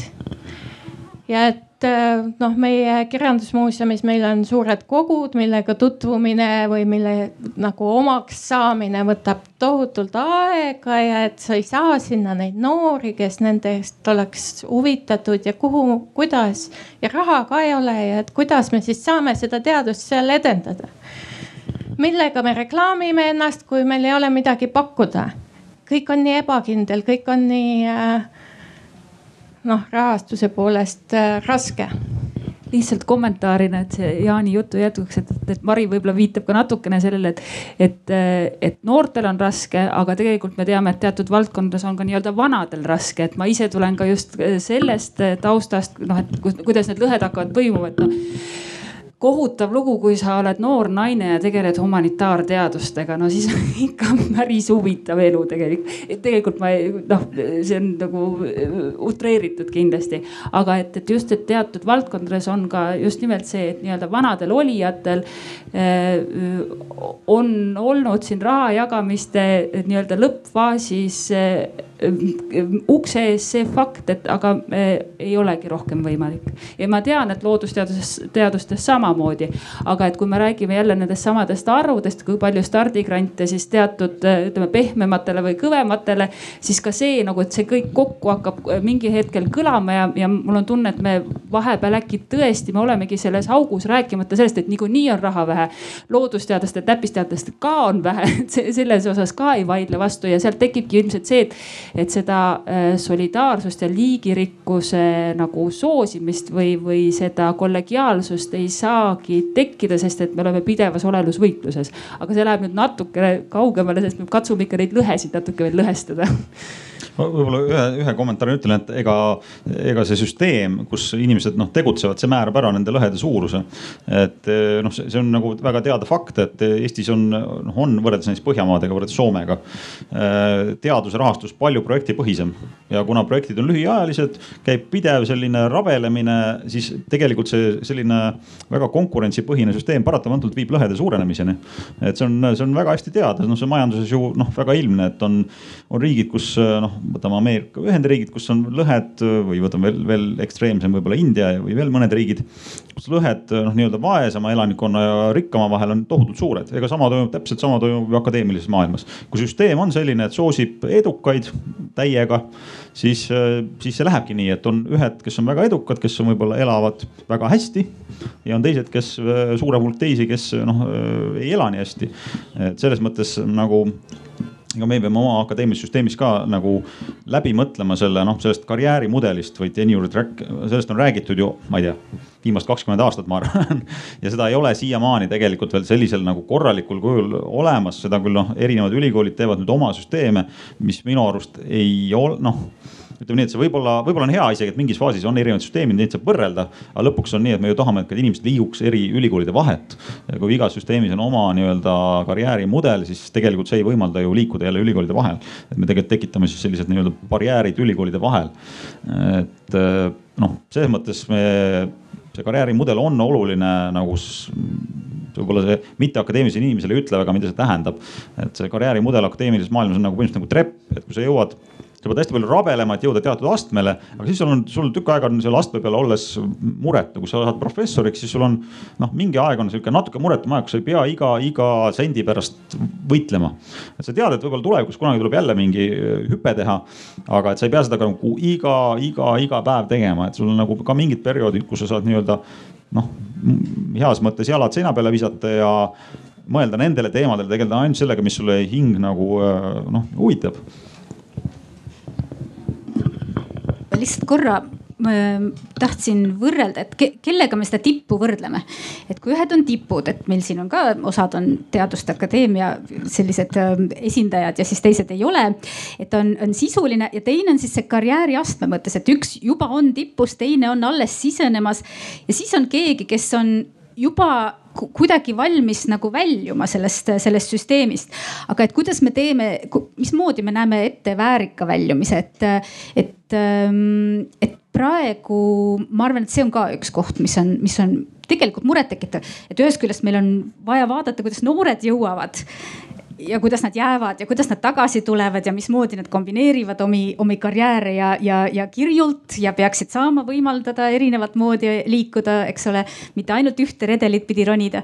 ja et et äh, noh, meie kirjandusmuuseumis meil on suured kogud, millega tutvumine või mille nagu omaks saamine võtab tohutult aega ja et sa ei saa sinna neid noori, kes nendest oleks huvitatud ja kuhu, kuidas ja raha ka ei ole ja et kuidas me siis saame seda teadust seal edendada. millega me reklaamime ennast, kui meil ei ole midagi pakkuda? kõik on nii ebakindel, kõik on nii äh, noh, rahastuse poolest äh, raske. Lihtsalt kommentaarina, et see Jaani jutu jätkuks, et, et Mari võib-olla viitab ka natukene sellele, et, et, et noortel on raske, aga tegelikult me teame, et teatud valdkondades on ka nii-öelda vanadel raske, et ma ise tulen ka just sellest taustast, noh, et kuidas need lõhed hakkavad põimuma, et noh kohutav lugu, kui sa oled noor naine ja tegeled humanitaarteadustega, no siis on [laughs] ikka päris huvitav elu tegelikult. tegelikult ma noh, see on nagu äh, utreeritud kindlasti, aga et, et just, et teatud valdkondades on ka just nimelt see, et nii-öelda vanadel olijatel äh, on olnud siin raha jagamiste nii-öelda lõppfaasis äh, ukse ees see fakt, et aga ei olegi rohkem võimalik. Ja ma tean, et loodusteaduses, teadustes samamoodi. aga et kui me räägime jälle nendest samadest arvudest, kui palju stardigrante siis teatud ütleme pehmematele või kõvematele, siis ka see nagu, et see kõik kokku hakkab mingi hetkel kõlama ja, ja mul on tunne, et me vahepeal äkki tõesti, me olemegi selles augus, rääkimata sellest, et niikuinii on raha vähe. loodusteadlaste, täppisteadlaste ka on vähe, [laughs] selles osas ka ei vaidle vastu ja sealt tekibki ilmselt see, et et seda äh, solidaarsust ja liigirikkuse nagu soosimist või, või seda kollegiaalsust ei saagi tekkida, sest et me oleme pidevas olelusvõitluses. aga see läheb nüüd natuke kaugemale, sest me katsume ikka neid lõhesid natuke veel lõhestada [laughs] ma võib-olla ühe, ühe kommentaari ütlen, et ega, ega see süsteem, kus inimesed noh tegutsevad, see määrab ära nende lõhede suuruse. et eh, noh, see on nagu väga teada fakt, et Eestis on, noh on võrreldes näiteks Põhjamaadega, võrreldes Soomega eh, teaduse rahastus palju projektipõhisem ja kuna projektid on lühiajalised, käib pidev selline rabelemine, siis tegelikult see selline väga konkurentsipõhine süsteem paratamatult viib lõhede suurenemiseni. et see on, see on väga hästi teada, noh, see majanduses ju noh, väga ilmne, et on, on riigid, kus noh võtame Ameerika Ühendriigid, kus on lõhed või võtame veel, veel ekstreemsem võib-olla India või veel mõned riigid, kus lõhed noh, nii-öelda vaesema elanikkonna ja rikkama vahel on tohutult suured. ega sama toimub, täpselt sama toimub ju akadeemilises maailmas. kui süsteem on selline, et soosib edukaid täiega, siis, siis see lähebki nii, et on ühed, kes on väga edukad, kes on võib-olla elavad väga hästi ja on teised, kes suurem hulk teisi, kes noh ei ela nii hästi. et selles mõttes nagu ega me peame oma akadeemilises süsteemis ka nagu läbi mõtlema selle noh, sellest karjäärimudelist või tenure track, sellest on räägitud ju, ma ei tea, viimased kakskümmend aastat, ma arvan. [laughs] Ja seda ei ole siiamaani tegelikult veel sellisel nagu korralikul kujul olemas, seda küll noh, erinevad ülikoolid teevad nüüd oma süsteeme, mis minu arust ei ole noh ütleme nii, et see võib-olla, võib-olla on hea isegi, et mingis faasis on erinevad süsteemid, neid saab võrrelda. aga lõpuks on nii, et me ju tahame, et inimesed liiguks eri ülikoolide vahet. kui igas süsteemis on oma nii-öelda karjäärimudel, siis tegelikult see ei võimalda ju liikuda jälle ülikoolide vahel. et me tegelikult tekitame siis sellised nii-öelda barjäärid ülikoolide vahel. et noh, selles mõttes me, see karjäärimudel on oluline nagu võib-olla see mitteakadeemilisele inimesele ei ütle väga, mida see tähendab. et see karjäärimudel akadeemilises maailmas on nagu põhimõtteliselt nagu trepp, et kui sa jõuad sa pead hästi palju rabelema, et jõuda teatud astmele, aga siis sul on, sul tükk aega on seal astme peal olles muretu, kui sa saad professoriks, siis sul on noh, mingi aeg on sihuke natuke muretum aeg, kus sa ei pea iga, iga sendi pärast võitlema. et sa tead, et võib-olla tulevikus kunagi tuleb jälle mingi äh, hüpe teha, aga et sa ei pea seda ka nagu iga, iga, iga päev tegema, et sul on nagu ka mingid perioodid, kus sa saad nii-öelda noh, heas mõttes jalad seina peale visata ja mõelda nendele teemadele, tegeleda ainult sellega, mis sulle hing nagu äh, noh huvitab lihtsalt korra tahtsin võrrelda, et ke kellega me seda tippu võrdleme. et kui ühed on tipud, et meil siin on ka osad on Teaduste Akadeemia sellised ähm, esindajad ja siis teised ei ole. et on, on sisuline ja teine on siis see karjääriastme mõttes, et üks juba on tipus, teine on alles sisenemas ja siis on keegi, kes on juba kuidagi valmis nagu väljuma sellest, sellest süsteemist. aga et kuidas me teeme, mismoodi me näeme ette väärika väljumise, et, et, ähm, et praegu ma arvan, et see on ka üks koht, mis on, mis on tegelikult murettekitav, et ühest küljest meil on vaja vaadata, kuidas noored jõuavad ja kuidas nad jäävad ja kuidas nad tagasi tulevad ja mismoodi nad kombineerivad omi, omi karjääre ja, ja, ja kirjult ja peaksid saama võimaldada erinevat moodi liikuda, eks ole, mitte ainult ühte redelit pidi ronida.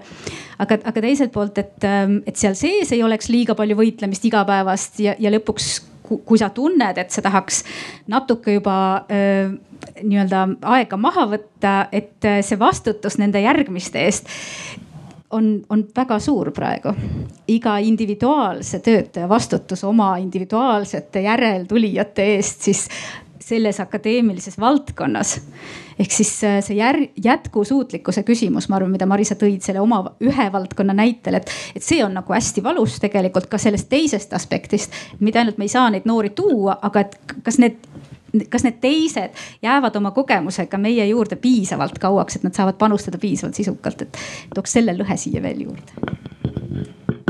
aga, aga teiselt poolt, et, ähm, et seal sees ei oleks liiga palju võitlemist igapäevast ja, ja lõpuks kui sa tunned, et sa tahaks natuke juba äh, nii-öelda aega maha võtta, et äh, see vastutus nende järgmiste eest on, on väga suur praegu. iga individuaalse töötaja vastutus oma individuaalsete järeltulijate eest siis selles akadeemilises valdkonnas. ehk siis äh, see jär, jätkusuutlikkuse küsimus, ma arvan, mida Marisa tõid selle oma ühe valdkonna näitel, et, et see on nagu hästi valus tegelikult ka sellest teisest aspektist. mitte ainult me ei saa neid noori tuua, aga et kas need kas need teised jäävad oma kogemusega meie juurde piisavalt kauaks, et nad saavad panustada piisavalt sisukalt, et tooks selle lõhe siia veel juurde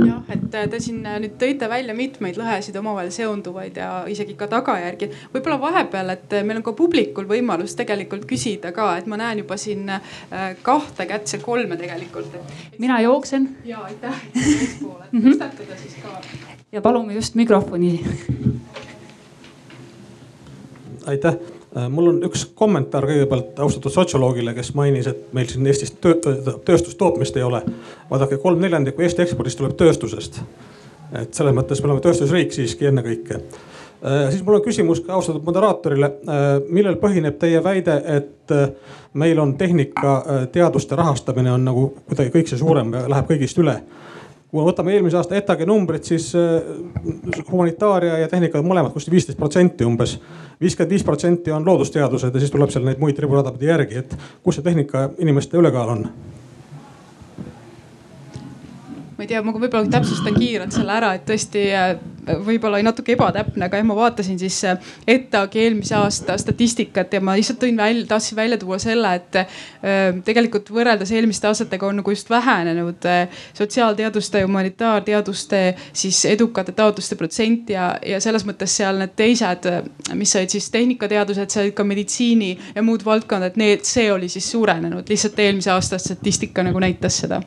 jah, et te siin nüüd tõite välja mitmeid lõhesid omavahel seonduvaid ja isegi ka tagajärgi. võib-olla vahepeal, et meil on ka publikul võimalus tegelikult küsida ka, et ma näen juba siin äh, kahte kätt, see kolme tegelikult. mina jooksen. ja aitäh, [laughs] et tõstatada siis ka. ja palume just mikrofoni aitäh, äh, mul on üks kommentaar kõigepealt austatud sotsioloogile, kes mainis, et meil siin Eestis töö, tööstustootmist ei ole. vaadake, kolm neljandikku Eesti ekspordist tuleb tööstusest. et selles mõttes me oleme tööstusriik siiski ennekõike. Äh, siis mul on küsimus ka austatud moderaatorile, äh, millel põhineb teie väide, et meil on tehnikateaduste rahastamine on nagu kuidagi kõikse suurem ja läheb kõigist üle kui me võtame eelmise aasta ETAG-i numbrid, siis humanitaaria ja tehnika mõlemad kuskil viisteist protsenti umbes. viiskümmend viis protsenti on loodusteadused ja siis tuleb seal neid muid riburada pidi järgi, et kus see tehnika inimeste ülekaal on ma ei tea, ma võib-olla täpsustan kiirelt selle ära, et tõesti äh, võib-olla oli natuke ebatäpne, aga jah, ma vaatasin siis äh, ETAG-i eelmise aasta statistikat ja ma lihtsalt tõin välja, tahtsin välja tuua selle, et äh, tegelikult võrreldes eelmiste aastatega on nagu just vähenenud sotsiaalteaduste ja humanitaarteaduste siis edukate taotluste protsent ja, ja selles mõttes seal need teised, mis olid siis tehnikateadused, seal ka meditsiini ja muud valdkonnad, need, see oli siis suurenenud, lihtsalt eelmise aasta statistika nagu näitas seda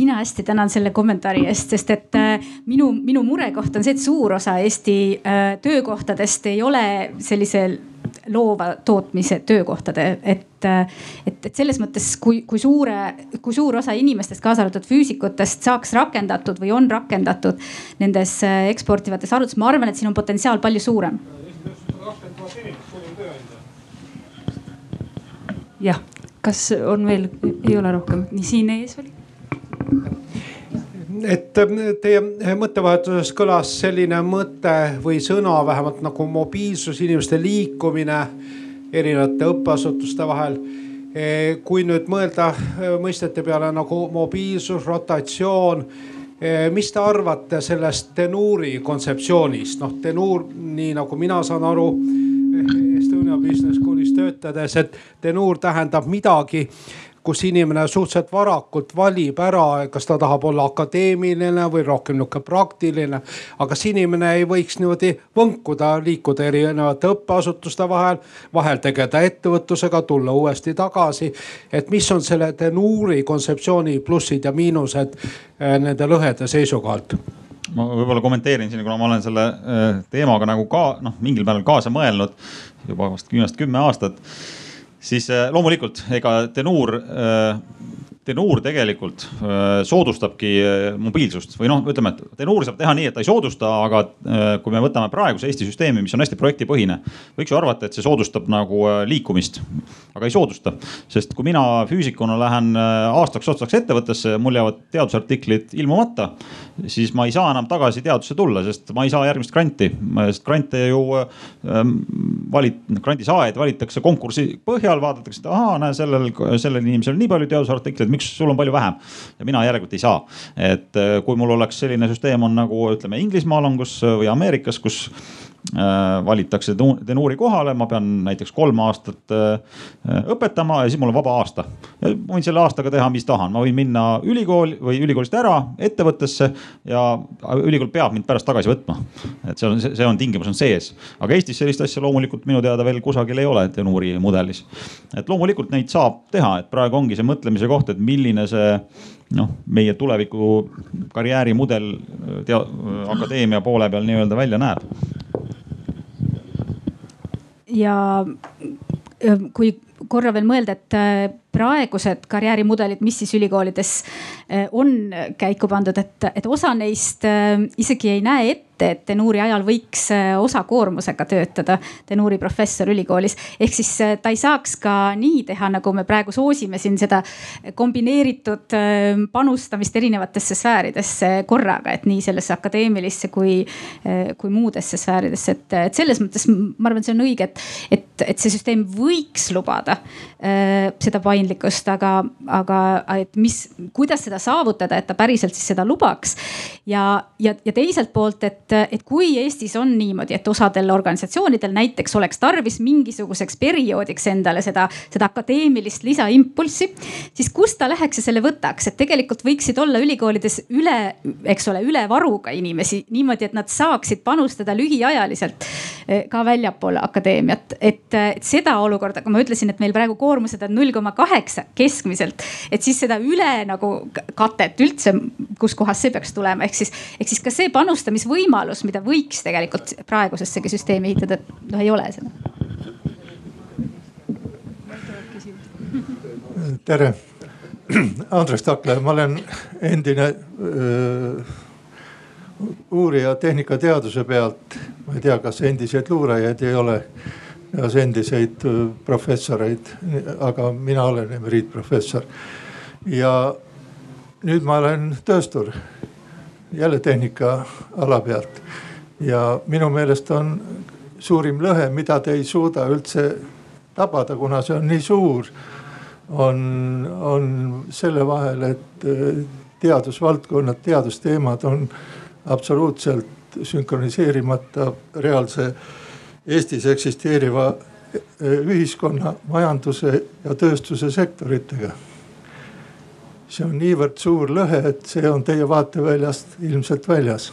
mina hästi tänan selle kommentaari eest, sest et äh, minu, minu murekoht on see, et suur osa Eesti äh, töökohtadest ei ole sellisel loova tootmise töökohtade, et, äh, et, et selles mõttes, kui, kui suure, kui suur osa inimestest, kaasa arvatud füüsikutest, saaks rakendatud või on rakendatud nendes eksportivates arvudes, ma arvan, et siin on potentsiaal palju suurem. jah, kas on veel, ei ole rohkem, nii siin ees oli et äh, teie mõttevahetuses kõlas selline mõte või sõna vähemalt nagu mobiilsus, inimeste liikumine erinevate õppeasutuste vahel. E, kui nüüd mõelda äh, mõistete peale nagu mobiilsus, rotatsioon e, mis te arvate sellest tenuuri kontseptsioonist, noh tenuur, nii nagu mina saan aru Estonia Business Schoolis töötades, et tenuur tähendab midagi kus inimene suhteliselt varakult valib ära, kas ta tahab olla akadeemiline või rohkem nihuke praktiline. aga kas inimene ei võiks niimoodi võnkuda, liikuda erinevate õppeasutuste vahel, vahel tegeleda ettevõtlusega, tulla uuesti tagasi. et mis on selle tenuuri kontseptsiooni plussid ja miinused eh, nende lõhede seisukohalt? ma võib-olla kommenteerin siin, kuna ma olen selle eh, teemaga nagu ka noh, mingil määral kaasa mõelnud juba vast viimast kümme aastat siis äh, loomulikult ega tenuur äh, tenuur tegelikult äh, soodustabki mobiilsust või noh, ütleme, et tenuur saab teha nii, et ta ei soodusta, aga kui me võtame praeguse Eesti süsteemi, mis on hästi projektipõhine, võiks ju arvata, et see soodustab nagu liikumist, aga ei soodusta. sest kui mina füüsikuna lähen aastaks otsaks ettevõttesse mul jäävad teadusartiklid ilmumata, siis ma ei saa enam tagasi teadusse tulla, sest ma ei saa järgmist granti, sest grante ju ähm, valit-, grandi saajaid valitakse konkursi põhjal, vaadatakse, et ahaa, näe sellel, sellel inimesel on nii palju teadusartikleid, miks sul on palju vähem. ja mina järelikult ei saa, et äh, kui mul oleks selline süsteem on nagu ütleme Inglismaal on, kus või Ameerikas, kus valitakse tenuuri kohale, ma pean näiteks kolm aastat äh, õpetama ja siis mul on vaba aasta. võin selle aastaga teha, mis tahan, ma võin minna ülikooli või ülikoolist ära ettevõttesse ja ülikool peab mind pärast tagasi võtma. et see on, see on tingimus on sees, aga Eestis sellist asja loomulikult minu teada veel kusagil ei ole tenuuri mudelis. et loomulikult neid saab teha, et praegu ongi see mõtlemise koht, et milline see noh, meie tuleviku karjäärimudel tea-, akadeemia poole peal nii-öelda välja näeb ja kui korra veel mõelda, et äh, praegused karjäärimudelid, mis siis ülikoolides äh, on käiku pandud, et, et osa neist äh, isegi ei näe ette et tenuuri ajal võiks äh, osakoormusega töötada tenuuri professor ülikoolis. ehk siis ta ei saaks ka nii teha, nagu me praegu soosime siin seda kombineeritud panustamist erinevatesse sfääridesse korraga, et nii sellesse akadeemilisse kui, kui muudesse sfääridesse, et, et selles mõttes ma arvan, see on õige, et, et, et see süsteem võiks lubada seda paindlikkust, aga, aga et mis, kuidas seda saavutada, et ta päriselt siis seda lubaks. Ja, ja, ja teiselt poolt, et et, kui Eestis on niimoodi, et osadel organisatsioonidel näiteks oleks tarvis mingisuguseks perioodiks endale seda, seda akadeemilist lisaimpulssi, siis kust ta läheks ja selle võtaks, et tegelikult võiksid olla ülikoolides üle, eks ole, üle varuga inimesi niimoodi, et nad saaksid panustada lühiajaliselt eh, ka väljapoole akadeemiat. et seda olukorda, kui ma ütlesin, et meil praegu koormused on null koma kaheksa keskmiselt, et siis seda üle nagu katet üldse, kuskohast see peaks tulema, ehk siis, ehk siis ka see panustamisvõimalus võimalus, mida võiks tegelikult praegusessegi süsteemi ehitada, noh ei ole seda. tere, Andres Takla, ma olen endine öö, uurija tehnikateaduse pealt. ma ei tea, kas endiseid luurajaid ei ole, kas endiseid professoreid, aga mina olen emeriitprofessor ja nüüd ma olen tööstur, jälle tehnika ala pealt ja minu meelest on suurim lõhe, mida te ei suuda üldse tabada, kuna see on nii suur. on, on selle vahel, et äh, teadusvaldkonnad, teadusteemad on absoluutselt sünkroniseerimata reaalse Eestis eksisteeriva äh, ühiskonna, majanduse ja tööstuse sektoritega see on niivõrd suur lõhe, et see on teie vaateväljast ilmselt väljas.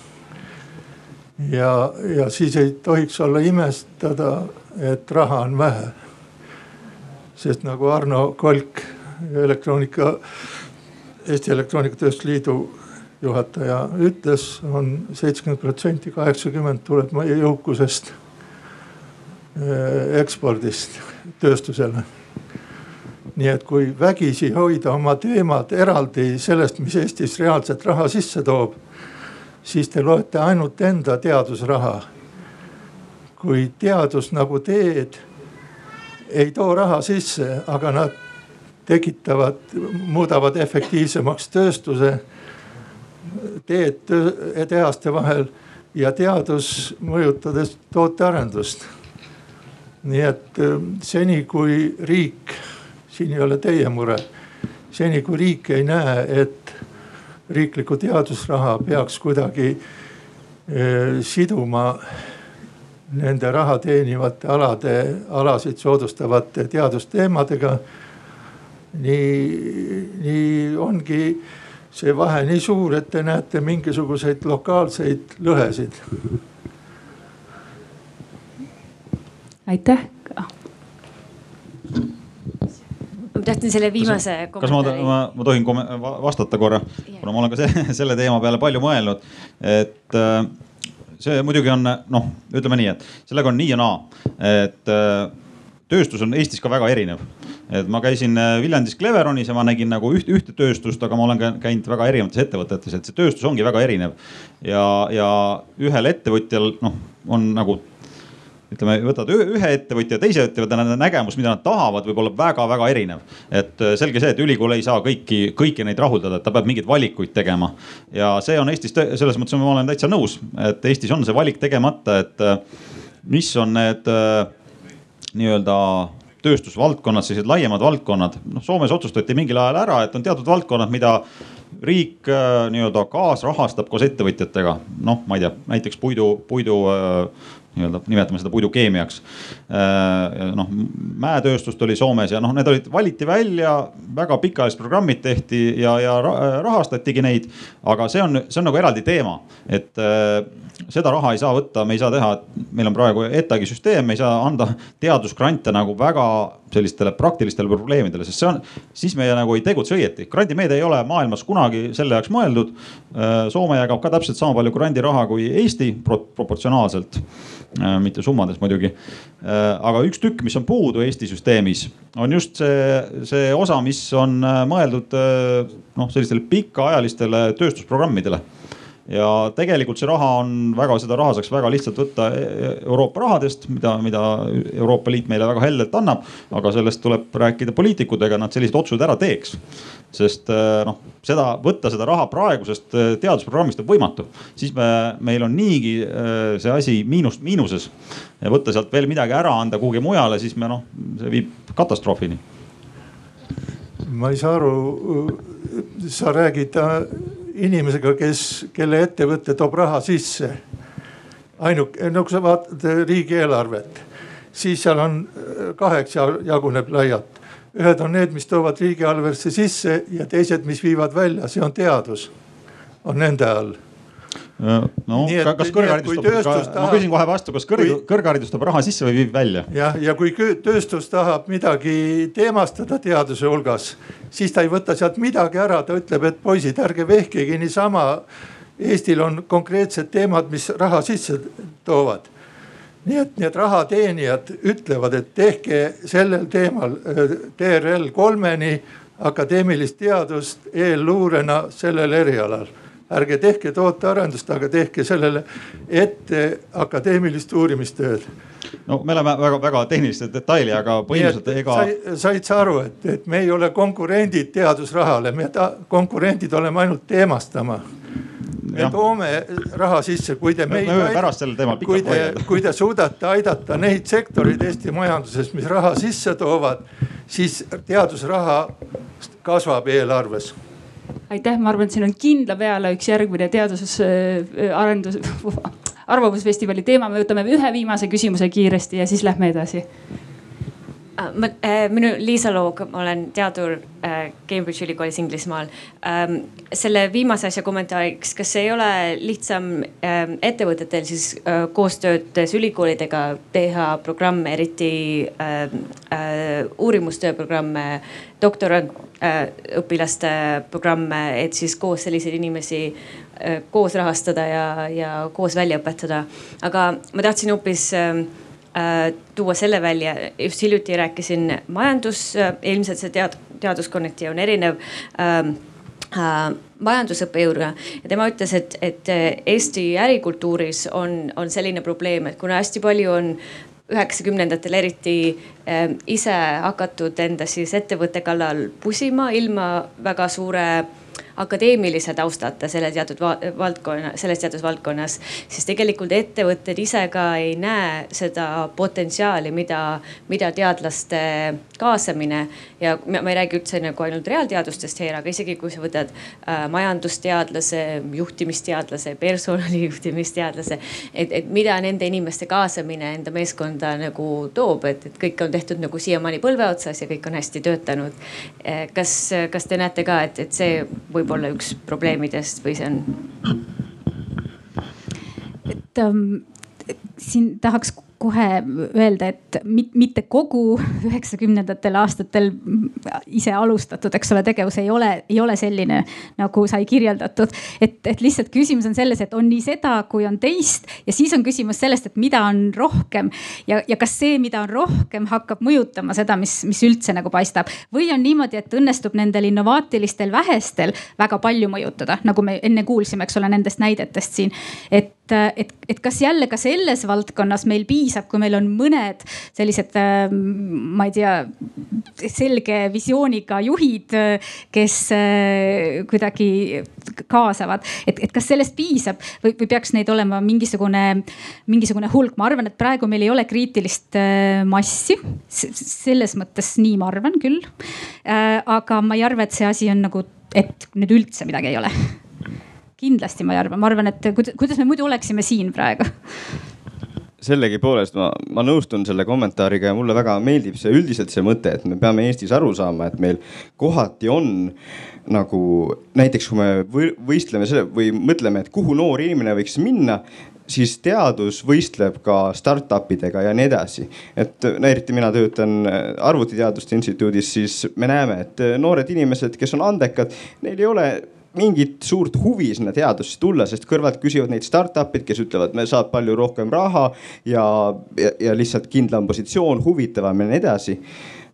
ja, ja siis ei tohiks olla imestada, et raha on vähe. sest nagu Arno Kolk, elektroonika, Eesti Elektroonikatööstuse Liidu juhataja ütles on, on seitsekümmend protsenti, kaheksakümmend tuleb meie jõukusest eh, ekspordist tööstusele nii et kui vägisi hoida oma teemad eraldi sellest, mis Eestis reaalselt raha sisse toob, siis te loete ainult enda teadusraha. kui teadus nagu teed ei too raha sisse, aga nad tekitavad, muudavad efektiivsemaks tööstuse, teed tehaste vahel ja teadus mõjutades tootearendust. nii et eh, seni, kui riik siin ei ole teie mure. seni kui riik ei näe, et riiklikku teadusraha peaks kuidagi eh, siduma nende raha teenivate alade, alasid soodustavate teadusteemadega. nii, nii ongi see vahe nii suur, et te näete mingisuguseid lokaalseid lõhesid. aitäh tahtsin selle viimase kas, kommentaari. kas ma, ma, ma tohin vastata korra, kuna ma olen ka see, [laughs] selle teema peale palju mõelnud, et äh, see muidugi on noh, ütleme nii, et sellega on nii ja naa, et äh, tööstus on Eestis ka väga erinev. et ma käisin äh, Viljandis Cleveronis ja ma nägin nagu üht, ühte tööstust, aga ma olen käinud väga erinevates ettevõtetes, et see tööstus ongi väga erinev. ja, ja ühel ettevõtjal noh, on nagu ütleme, võtad ühe ettevõtja, teise ettevõtja, nende nägemus, mida nad tahavad, võib olla väga-väga erinev. et äh, selge see, et ülikool ei saa kõiki, kõiki neid rahuldada, et ta peab mingeid valikuid tegema. ja see on Eestis selles mõttes, ma olen täitsa nõus, et Eestis on see valik tegemata, et äh, mis on need äh, nii-öelda tööstusvaldkonnad, sellised laiemad valdkonnad. noh, Soomes otsustati mingil ajal ära, et on teatud valdkonnad, mida riik nii-öelda kaasrahastab koos ettevõtjatega. noh, ma ei tea, näiteks puidu, puidu nii-öelda nimetame seda puidukeemiaks. Äh, noh, mäetööstust oli Soomes ja noh, need olid, valiti välja, väga pikaajalised programmid tehti ja, ja rahastatigi neid. aga see on, see on nagu eraldi teema, et äh, seda raha ei saa võtta, me ei saa teha, meil on praegu ETAG-i süsteem, me ei saa anda teadusgrante nagu väga sellistele praktilistele probleemidele, sest see on, siis me nagu ei tegutse õieti. grandimeede ei ole maailmas kunagi selle jaoks mõeldud. Äh, Soome jagab ka täpselt sama palju grandiraha kui Eesti proportsionaalselt Äh, mitte summades muidugi. Äh, aga üks tükk, mis on puudu Eesti süsteemis, on just see, see osa, mis on äh, mõeldud noh, sellistele pikaajalistele tööstusprogrammidele ja tegelikult see raha on väga, seda raha saaks väga lihtsalt võtta e-, e-, Euroopa rahadest, mida, mida Euroopa Liit meile väga heldelt annab. aga sellest tuleb rääkida poliitikutega, nad sellised otsused ära teeks. sest äh, noh, seda võtta seda raha praegusest teadusprogrammist on võimatu, siis me, meil on niigi see asi miinus, miinuses. võtta sealt veel midagi ära, anda kuhugi mujale, siis me noh, see viib katastroofini. ma ei saa aru, sa räägid inimesega, kes, kelle ettevõte toob raha sisse. ainuke, no kui sa vaatad riigieelarvet, siis seal on äh, kaheks jaguneb laialt. ühed on need, mis toovad riigieelarvesse sisse ja teised, mis viivad välja, see on teadus, on nende all no et, kas kõrgharidus toob, ma küsin kohe vastu, kas kõrg, kui, kõrgharidus toob raha sisse või viib välja? jah, ja kui tööstus tahab midagi teemastada teaduse hulgas, siis ta ei võta sealt midagi ära, ta ütleb, et poisid, ärge vehkige niisama. Eestil on konkreetsed teemad, mis raha sisse toovad nii et need rahateenijad ütlevad, et tehke sellel teemal TRL kolmeni akadeemilist teadust eelluurena sellel erialal ärge tehke tootearendust, aga tehke sellele ette akadeemilist uurimistööd. no me oleme väga-väga tehniliste detaili, aga põhimõtteliselt ega. said sa aru, et, et me ei ole konkurendid teadusrahale, me ta, konkurendid oleme ainult teemastama me ja. toome raha sisse, kui te meid. me teemal pikalt vaielda. kui te suudate aidata neid sektoreid Eesti majanduses, mis raha sisse toovad, siis teadusraha kasvab eelarves aitäh, ma arvan, et siin on kindla peale üks järgmine teadusarendus [laughs] arvamusfestivali teema, me võtame ühe viimase küsimuse kiiresti ja siis lähme edasi ma, äh, minu Liisa Loog, ma olen teadur äh, Cambridge ülikoolis Inglismaal ähm,. selle viimase asja kommentaariks, kas ei ole lihtsam ähm, ettevõtetel siis äh, koostöödes ülikoolidega teha programme, eriti äh, äh, uurimustöö programme, doktorantõpilaste programme, et siis koos selliseid inimesi koos rahastada ja, ja koos välja õpetada. aga ma tahtsin hoopis tuua selle välja, just hiljuti rääkisin majandus, äh, ilmselt see tead-, teaduskonneti on erinev ähm, äh, majandusõppejõuga ja tema ütles, et, et Eesti ärikultuuris on, on selline probleem, et kuna hästi palju on üheksakümnendatel eriti äh, ise hakatud enda siis ettevõtte kallal pusima ilma väga suure äh, akadeemilise taustata selle teatud valdkonna, selles teatud valdkonnas, siis tegelikult ettevõtted ise ka ei näe seda potentsiaali, mida, mida teadlaste kaasamine ja ma, ei räägi üldse nagu ainult reaalteadustest, Heera, aga isegi kui sa võtad äh, majandusteadlase, juhtimisteadlase, personalijuhtimisteadlase, [laughs] et, et mida nende inimeste kaasamine enda meeskonda nagu toob, et, et kõik on tehtud nagu siiamaani põlve otsas ja kõik on hästi töötanud. Äh, kas, kas te näete ka, et, et see võib olla üks probleemidest või see on? et ähm, siin tahaks kohe öelda, et mitte kogu [laughs] üheksakümnendatel aastatel ise alustatud, eks ole, tegevus ei ole, ei ole selline nagu sai kirjeldatud. et, et lihtsalt küsimus on selles, et on nii seda, kui on teist ja siis on küsimus sellest, et mida on rohkem ja, ja kas see, mida on rohkem, hakkab mõjutama seda, mis, mis üldse nagu paistab. või on niimoodi, et õnnestub nendel innovaatilistel vähestel väga palju mõjutada, nagu me enne kuulsime, eks ole, nendest näidetest siin. et, et, et kas jälle ka selles valdkonnas meil piisab piisab, kui meil on mõned sellised, ähm, ma ei tea, selge visiooniga juhid, kes äh, kuidagi kaasavad, et, et kas sellest piisab või, või peaks neid olema mingisugune, mingisugune hulk, ma arvan, et praegu meil ei ole kriitilist äh, massi. selles mõttes nii ma arvan küll. Äh, aga ma ei arva, et see asi on nagu, et nüüd üldse midagi ei ole. Kindlasti ma ei arva, ma arvan, et kuidas me muidu oleksime siin praegu sellegipoolest ma, ma nõustun selle kommentaariga ja mulle väga meeldib see üldiselt see mõte, et me peame Eestis aru saama, et meil kohati on nagu näiteks, kui me võistleme selle või mõtleme, et kuhu noor inimene võiks minna siis teadus võistleb ka startup idega ja nii edasi. et eriti mina töötan Arvutiteaduste Instituudis, siis me näeme, et noored inimesed, kes on andekad, neil ei ole mingit suurt huvi sinna teadusse tulla, sest kõrvalt küsivad neid startup'id, kes ütlevad, me saab palju rohkem raha ja, ja, ja lihtsalt kindlam positsioon, huvitavam ja nii edasi.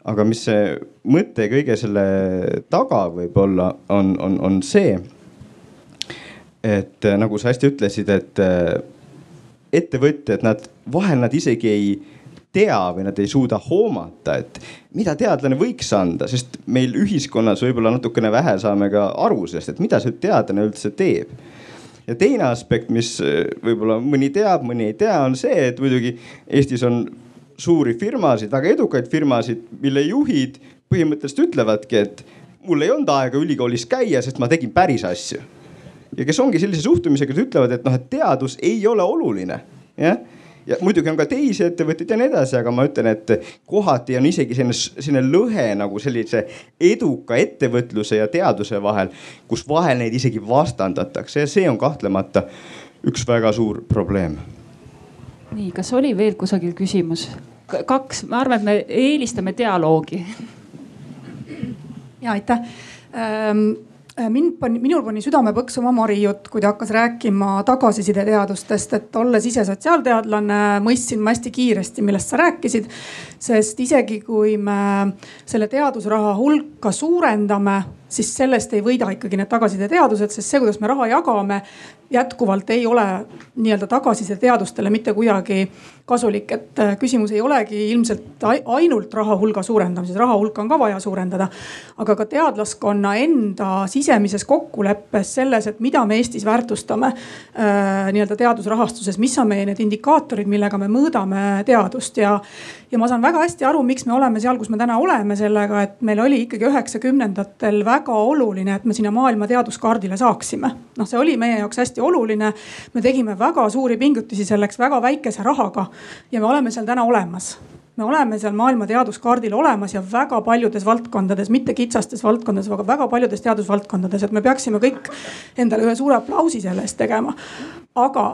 aga mis see mõte kõige selle taga võib-olla on, on, on see. et nagu sa hästi ütlesid, et ettevõtjad, nad vahel nad isegi ei tea või nad ei suuda hoomata, et mida teadlane võiks anda, sest meil ühiskonnas võib-olla natukene vähe saame ka aru sellest, et mida see teadlane üldse teeb. ja teine aspekt, mis äh, võib-olla mõni teab, mõni ei tea, on see, et muidugi Eestis on suuri firmasid, väga edukaid firmasid, mille juhid põhimõtteliselt ütlevadki, et mul ei olnud aega ülikoolis käia, sest ma tegin päris asju. ja kes ongi sellise suhtumisega, et ütlevad, et noh, et teadus ei ole oluline, jah ja muidugi on ka teisi ettevõtteid ja nii edasi, aga ma ütlen, et kohati on isegi selline, selline lõhe nagu sellise eduka ettevõtluse ja teaduse vahel, kus vahel neid isegi vastandatakse ja see on kahtlemata üks väga suur probleem. nii, kas oli veel kusagil küsimus? kaks, ma arvan, et me eelistame dialoogi. ja aitäh ähm Äh, mind pani, minul pani südame põksuma Mari jutt, kui ta hakkas rääkima tagasisideteadustest, et olles ise sotsiaalteadlane, mõistsin ma hästi kiiresti, millest sa rääkisid. sest isegi kui me selle teadusraha hulka suurendame, siis sellest ei võida ikkagi need tagasisideteadused, sest see, kuidas me raha jagame, jätkuvalt ei ole nii-öelda tagasiside teadustele mitte kuidagi kasulik, et äh, küsimus ei olegi ilmselt ainult raha hulga suurendamises, raha hulka on ka vaja suurendada. aga ka teadlaskonna enda sisemises kokkuleppes selles, et mida me Eestis väärtustame äh, nii-öelda teadusrahastuses, mis on meie need indikaatorid, millega me mõõdame teadust ja. ja ma saan väga hästi aru, miks me oleme seal, kus me täna oleme sellega, et meil oli ikkagi üheksakümnendatel väga oluline, et me sinna maailma teaduskaardile saaksime. noh, see oli meie jaoks hästi oluline. me tegime väga suuri pingutusi selleks väga väikese rahaga ja me oleme seal täna olemas me oleme seal maailma teaduskaardil olemas ja väga paljudes valdkondades, mitte kitsastes valdkondades, aga väga paljudes teadusvaldkondades, et me peaksime kõik endale ühe suure aplausi selle eest tegema. Aga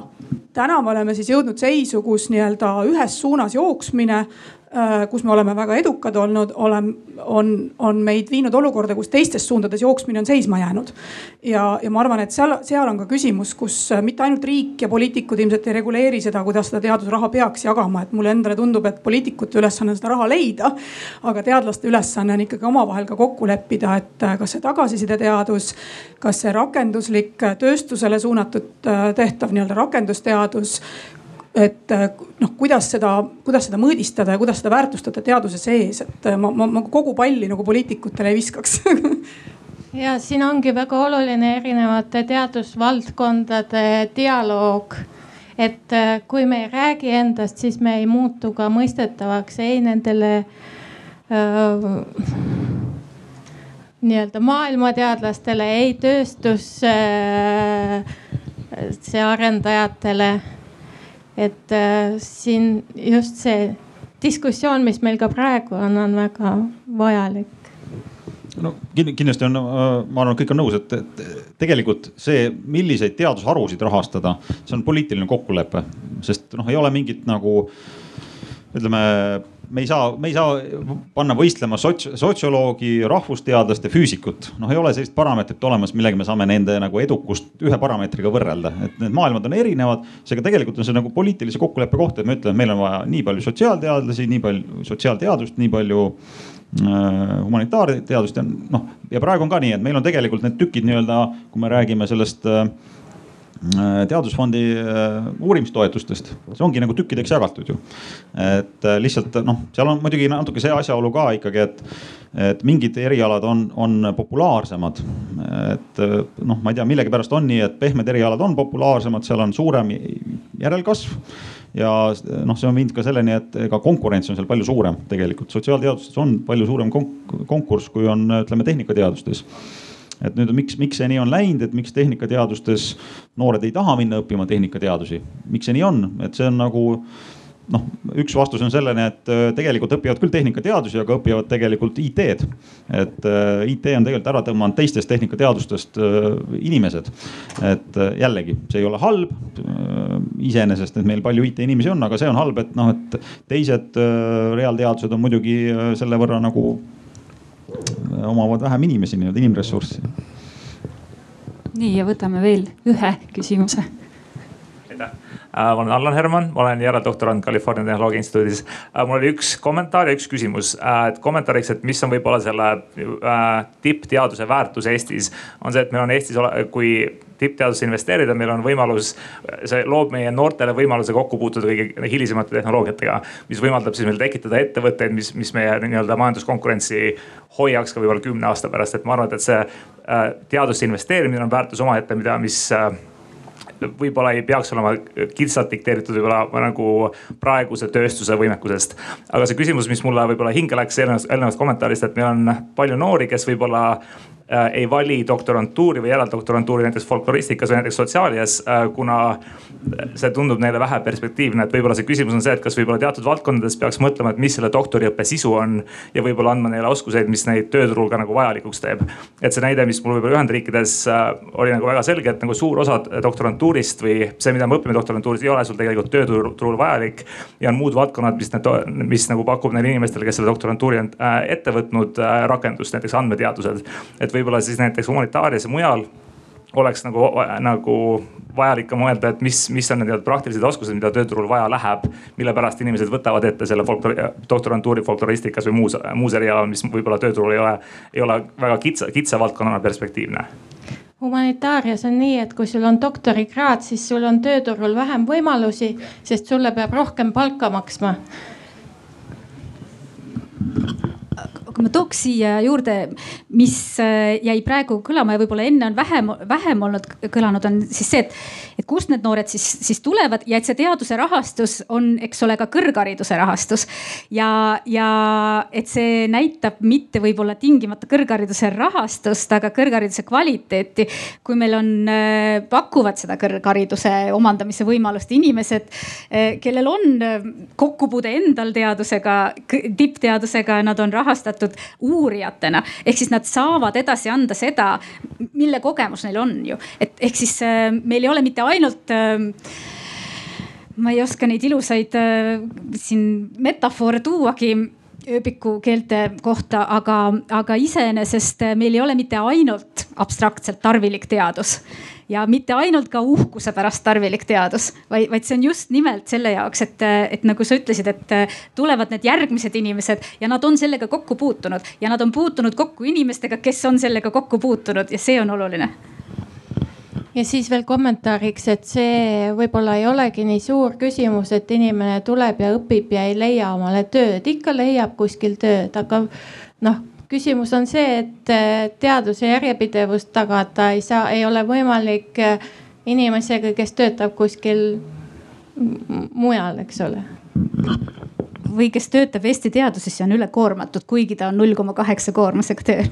täna me oleme siis jõudnud seisu, kus nii-öelda ühes suunas jooksmine Äh, kus me oleme väga edukad olnud, oleme, on, on meid viinud olukorda, kus teistes suundades jooksmine on seisma jäänud. ja, ja ma arvan, et seal, seal on ka küsimus, kus äh, mitte ainult riik ja poliitikud ilmselt ei reguleeri seda, kuidas seda teadusraha peaks jagama, et mulle endale tundub, et poliitikute ülesanne on seda raha leida. aga teadlaste ülesanne on ikkagi omavahel ka kokku leppida, et äh, kas see tagasisideteadus, kas see rakenduslik tööstusele suunatud tehtav nii-öelda rakendusteadus et äh, noh, kuidas seda, kuidas seda mõõdistada ja kuidas seda väärtustada teaduse sees, et äh, ma, ma, ma kogu palli nagu poliitikutele ei viskaks [laughs] ja siin ongi väga oluline erinevate teadusvaldkondade dialoog. et äh, kui me ei räägi endast, siis me ei muutu ka mõistetavaks ei nendele äh, nii-öelda maailmateadlastele, ei tööstuse äh, arendajatele et äh, siin just see diskussioon, mis meil ka praegu on, on väga vajalik. No kindlasti on, äh, ma arvan, et kõik on nõus, et tegelikult see, milliseid teadusharusid rahastada, see on poliitiline kokkulepe, sest noh, ei ole mingit nagu ütleme me ei saa, me ei saa panna võistlema sots-, sotsioloogi, rahvusteadlast ja füüsikut. noh, ei ole sellist parameetrit olemas, millega me saame nende nagu edukust ühe parameetriga võrrelda, et need maailmad on erinevad. seega tegelikult on see nagu poliitilise kokkuleppe koht, et me ütleme, et meil on vaja nii palju sotsiaalteadlasi, nii palju sotsiaalteadust, nii palju äh, humanitaarteadust ja noh, ja praegu on ka nii, et meil on tegelikult need tükid nii-öelda, kui me räägime sellest äh, teadusfondi äh, uurimistoetustest, see ongi nagu tükkideks jagatud ju. et äh, lihtsalt noh, seal on muidugi natuke see asjaolu ka ikkagi, et, et mingid erialad on, on populaarsemad. et noh, ma ei tea, millegipärast on nii, et pehmed erialad on populaarsemad, seal on suurem järelkasv ja noh, see on viinud ka selleni, et ega konkurents on seal palju suurem tegelikult, sotsiaalteadustes on palju suurem konkurss, kui on, ütleme tehnikateadustes et nüüd miks, miks see nii on läinud, et miks tehnikateadustes noored ei taha minna õppima tehnikateadusi, miks see nii on, et see on nagu noh, üks vastus on sellene, et äh, tegelikult õpivad küll tehnikateadusi, aga õpivad tegelikult IT-d. et äh, IT on tegelikult ära tõmmanud teistest tehnikateadustest äh, inimesed. et jällegi, see ei ole halb iseenesest, et meil palju IT-inimesi on, aga see on halb, et noh, et teised reaalteadused on muidugi selle võrra nagu omavad vähem inimesi, nii-öelda inimressurssi. nii ja võtame veel ühe küsimuse. Aitäh äh, ma olen Allan Herman, ma olen järeldoktorant California Tehnoloogia Instituudis. Äh, mul oli üks kommentaar ja üks küsimus. Äh, et kommentaariks, et mis on võib-olla selle tippteaduse väärtus Eestis, on see, et meil on Eestis, kui tippteadusesse investeerida, meil on võimalus, see loob meie noortele võimaluse kokku puutuda kõige hilisemate tehnoloogiatega. mis võimaldab siis meil tekitada ettevõtteid, mis, mis meie nii-öelda majanduskonkurentsi hoiaks ka võib-olla kümne aasta pärast, et ma arvan, et see äh, teadusse investeerimine on väärtus omaette, mida, mis äh, võib-olla ei peaks olema kitsalt dikteeritud võib-olla nagu praeguse tööstuse võimekusest. aga see küsimus, mis mulle võib-olla hinge läks eelnevast, eelnevast kommentaarist, et meil on palju noori, kes võib-olla Äh, ei vali doktorantuuri või järeldoktorantuuri näiteks folkloristikas või näiteks sotsiaalias, äh, kuna see tundub neile vähe perspektiivne, et võib-olla see küsimus on see, et kas võib-olla teatud valdkondades peaks mõtlema, et mis selle doktoriõppe sisu on ja võib-olla andma neile oskuseid, mis neid tööturul ka nagu vajalikuks teeb. et see näide, mis mul võib-olla Ühendriikides äh, oli nagu väga selge, et nagu suur osa doktorantuurist või see, mida me õpime doktorantuuris, ei ole sul tegelikult tööturul vajalik. ja on muud valdkonnad, mis need, mis nagu pakub neile inimestele, kes selle doktorantuuri on ette võtnud, rakendust, näiteks andmeteadused. et võib-olla siis näiteks humanitaarias ja mujal oleks nagu, nagu vajalik ka mõelda, et mis, mis on need praktilised oskused, mida tööturul vaja läheb. mille pärast inimesed võtavad ette selle folklori, doktorantuuri folkloristikas või muus, muus erialal, mis võib-olla tööturul ei ole, ei ole väga kitsa, kitsa valdkonnana perspektiivne humanitaarias on nii, et kui sul on doktorikraad, siis sul on tööturul vähem võimalusi, sest sulle peab rohkem palka maksma aga ma tooks siia juurde, mis äh, jäi praegu kõlama ja võib-olla enne on vähem, vähem olnud kõlanud, on siis see, et, et kust need noored siis, siis tulevad ja et see teaduse rahastus on, eks ole, ka kõrghariduse rahastus. ja, ja et see näitab mitte võib-olla tingimata kõrghariduse rahastust, aga kõrghariduse kvaliteeti. kui meil on, äh, pakuvad seda kõrghariduse omandamise võimalust inimesed, äh, kellel on kokkupuude endal teadusega, tippteadusega, nad on rahastatud seotud uurijatena. ehk siis nad saavad edasi anda seda, mille kogemus neil on ju, et ehk siis äh, meil ei ole mitte ainult äh, ma ei oska neid ilusaid äh, siin metafoore tuuagi ööbiku keelte kohta, aga, aga iseenesest meil ei ole mitte ainult abstraktselt tarvilik teadus ja mitte ainult ka uhkuse pärast tarvilik teadus, vaid, vaid see on just nimelt selle jaoks, et, et nagu sa ütlesid, et tulevad need järgmised inimesed ja nad on sellega kokku puutunud. Ja nad on puutunud kokku inimestega, kes on sellega kokku puutunud ja see on oluline. Ja siis veel kommentaariks, et see võib-olla ei olegi nii suur küsimus, et inimene tuleb ja õpib ja ei leia omale tööd, ikka leiab kuskil tööd, aga noh küsimus on see, et äh, teaduse järjepidevust tagada ei saa, ei ole võimalik äh, inimesega, kes töötab kuskil mujal, eks ole. Või kes töötab Eesti teaduses ja on ülekoormatud, kuigi ta on null koma kaheksa koormusega tööl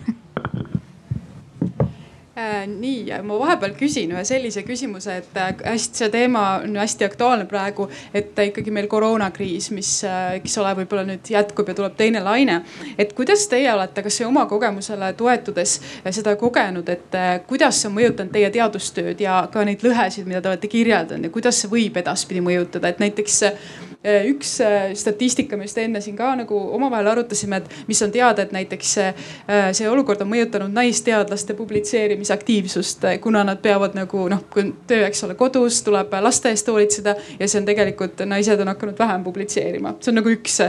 nii, ma vahepeal küsin ühe sellise küsimuse, et äh, hästi, see teema on hästi aktuaalne praegu, et ikkagi meil koroonakriis, mis, äh, eks ole, võib-olla nüüd jätkub ja tuleb teine laine. et kuidas teie olete, kas oma kogemusele toetudes seda kogenud, et kuidas see on mõjutanud teie teadustööd ja ka neid lõhesid, mida te olete kirjeldanud ja kuidas see võib edaspidi mõjutada, et näiteks Äh, üks äh, statistika, millest enne siin ka nagu omavahel arutasime, et mis on teada, et näiteks äh, see olukord on mõjutanud naisteadlaste publitseerimisaktiivsust, kuna nad peavad nagu noh, kui töö, eks ole, kodus tuleb laste eest hoolitseda ja see on tegelikult, naised on hakanud vähem publitseerima. see on nagu üks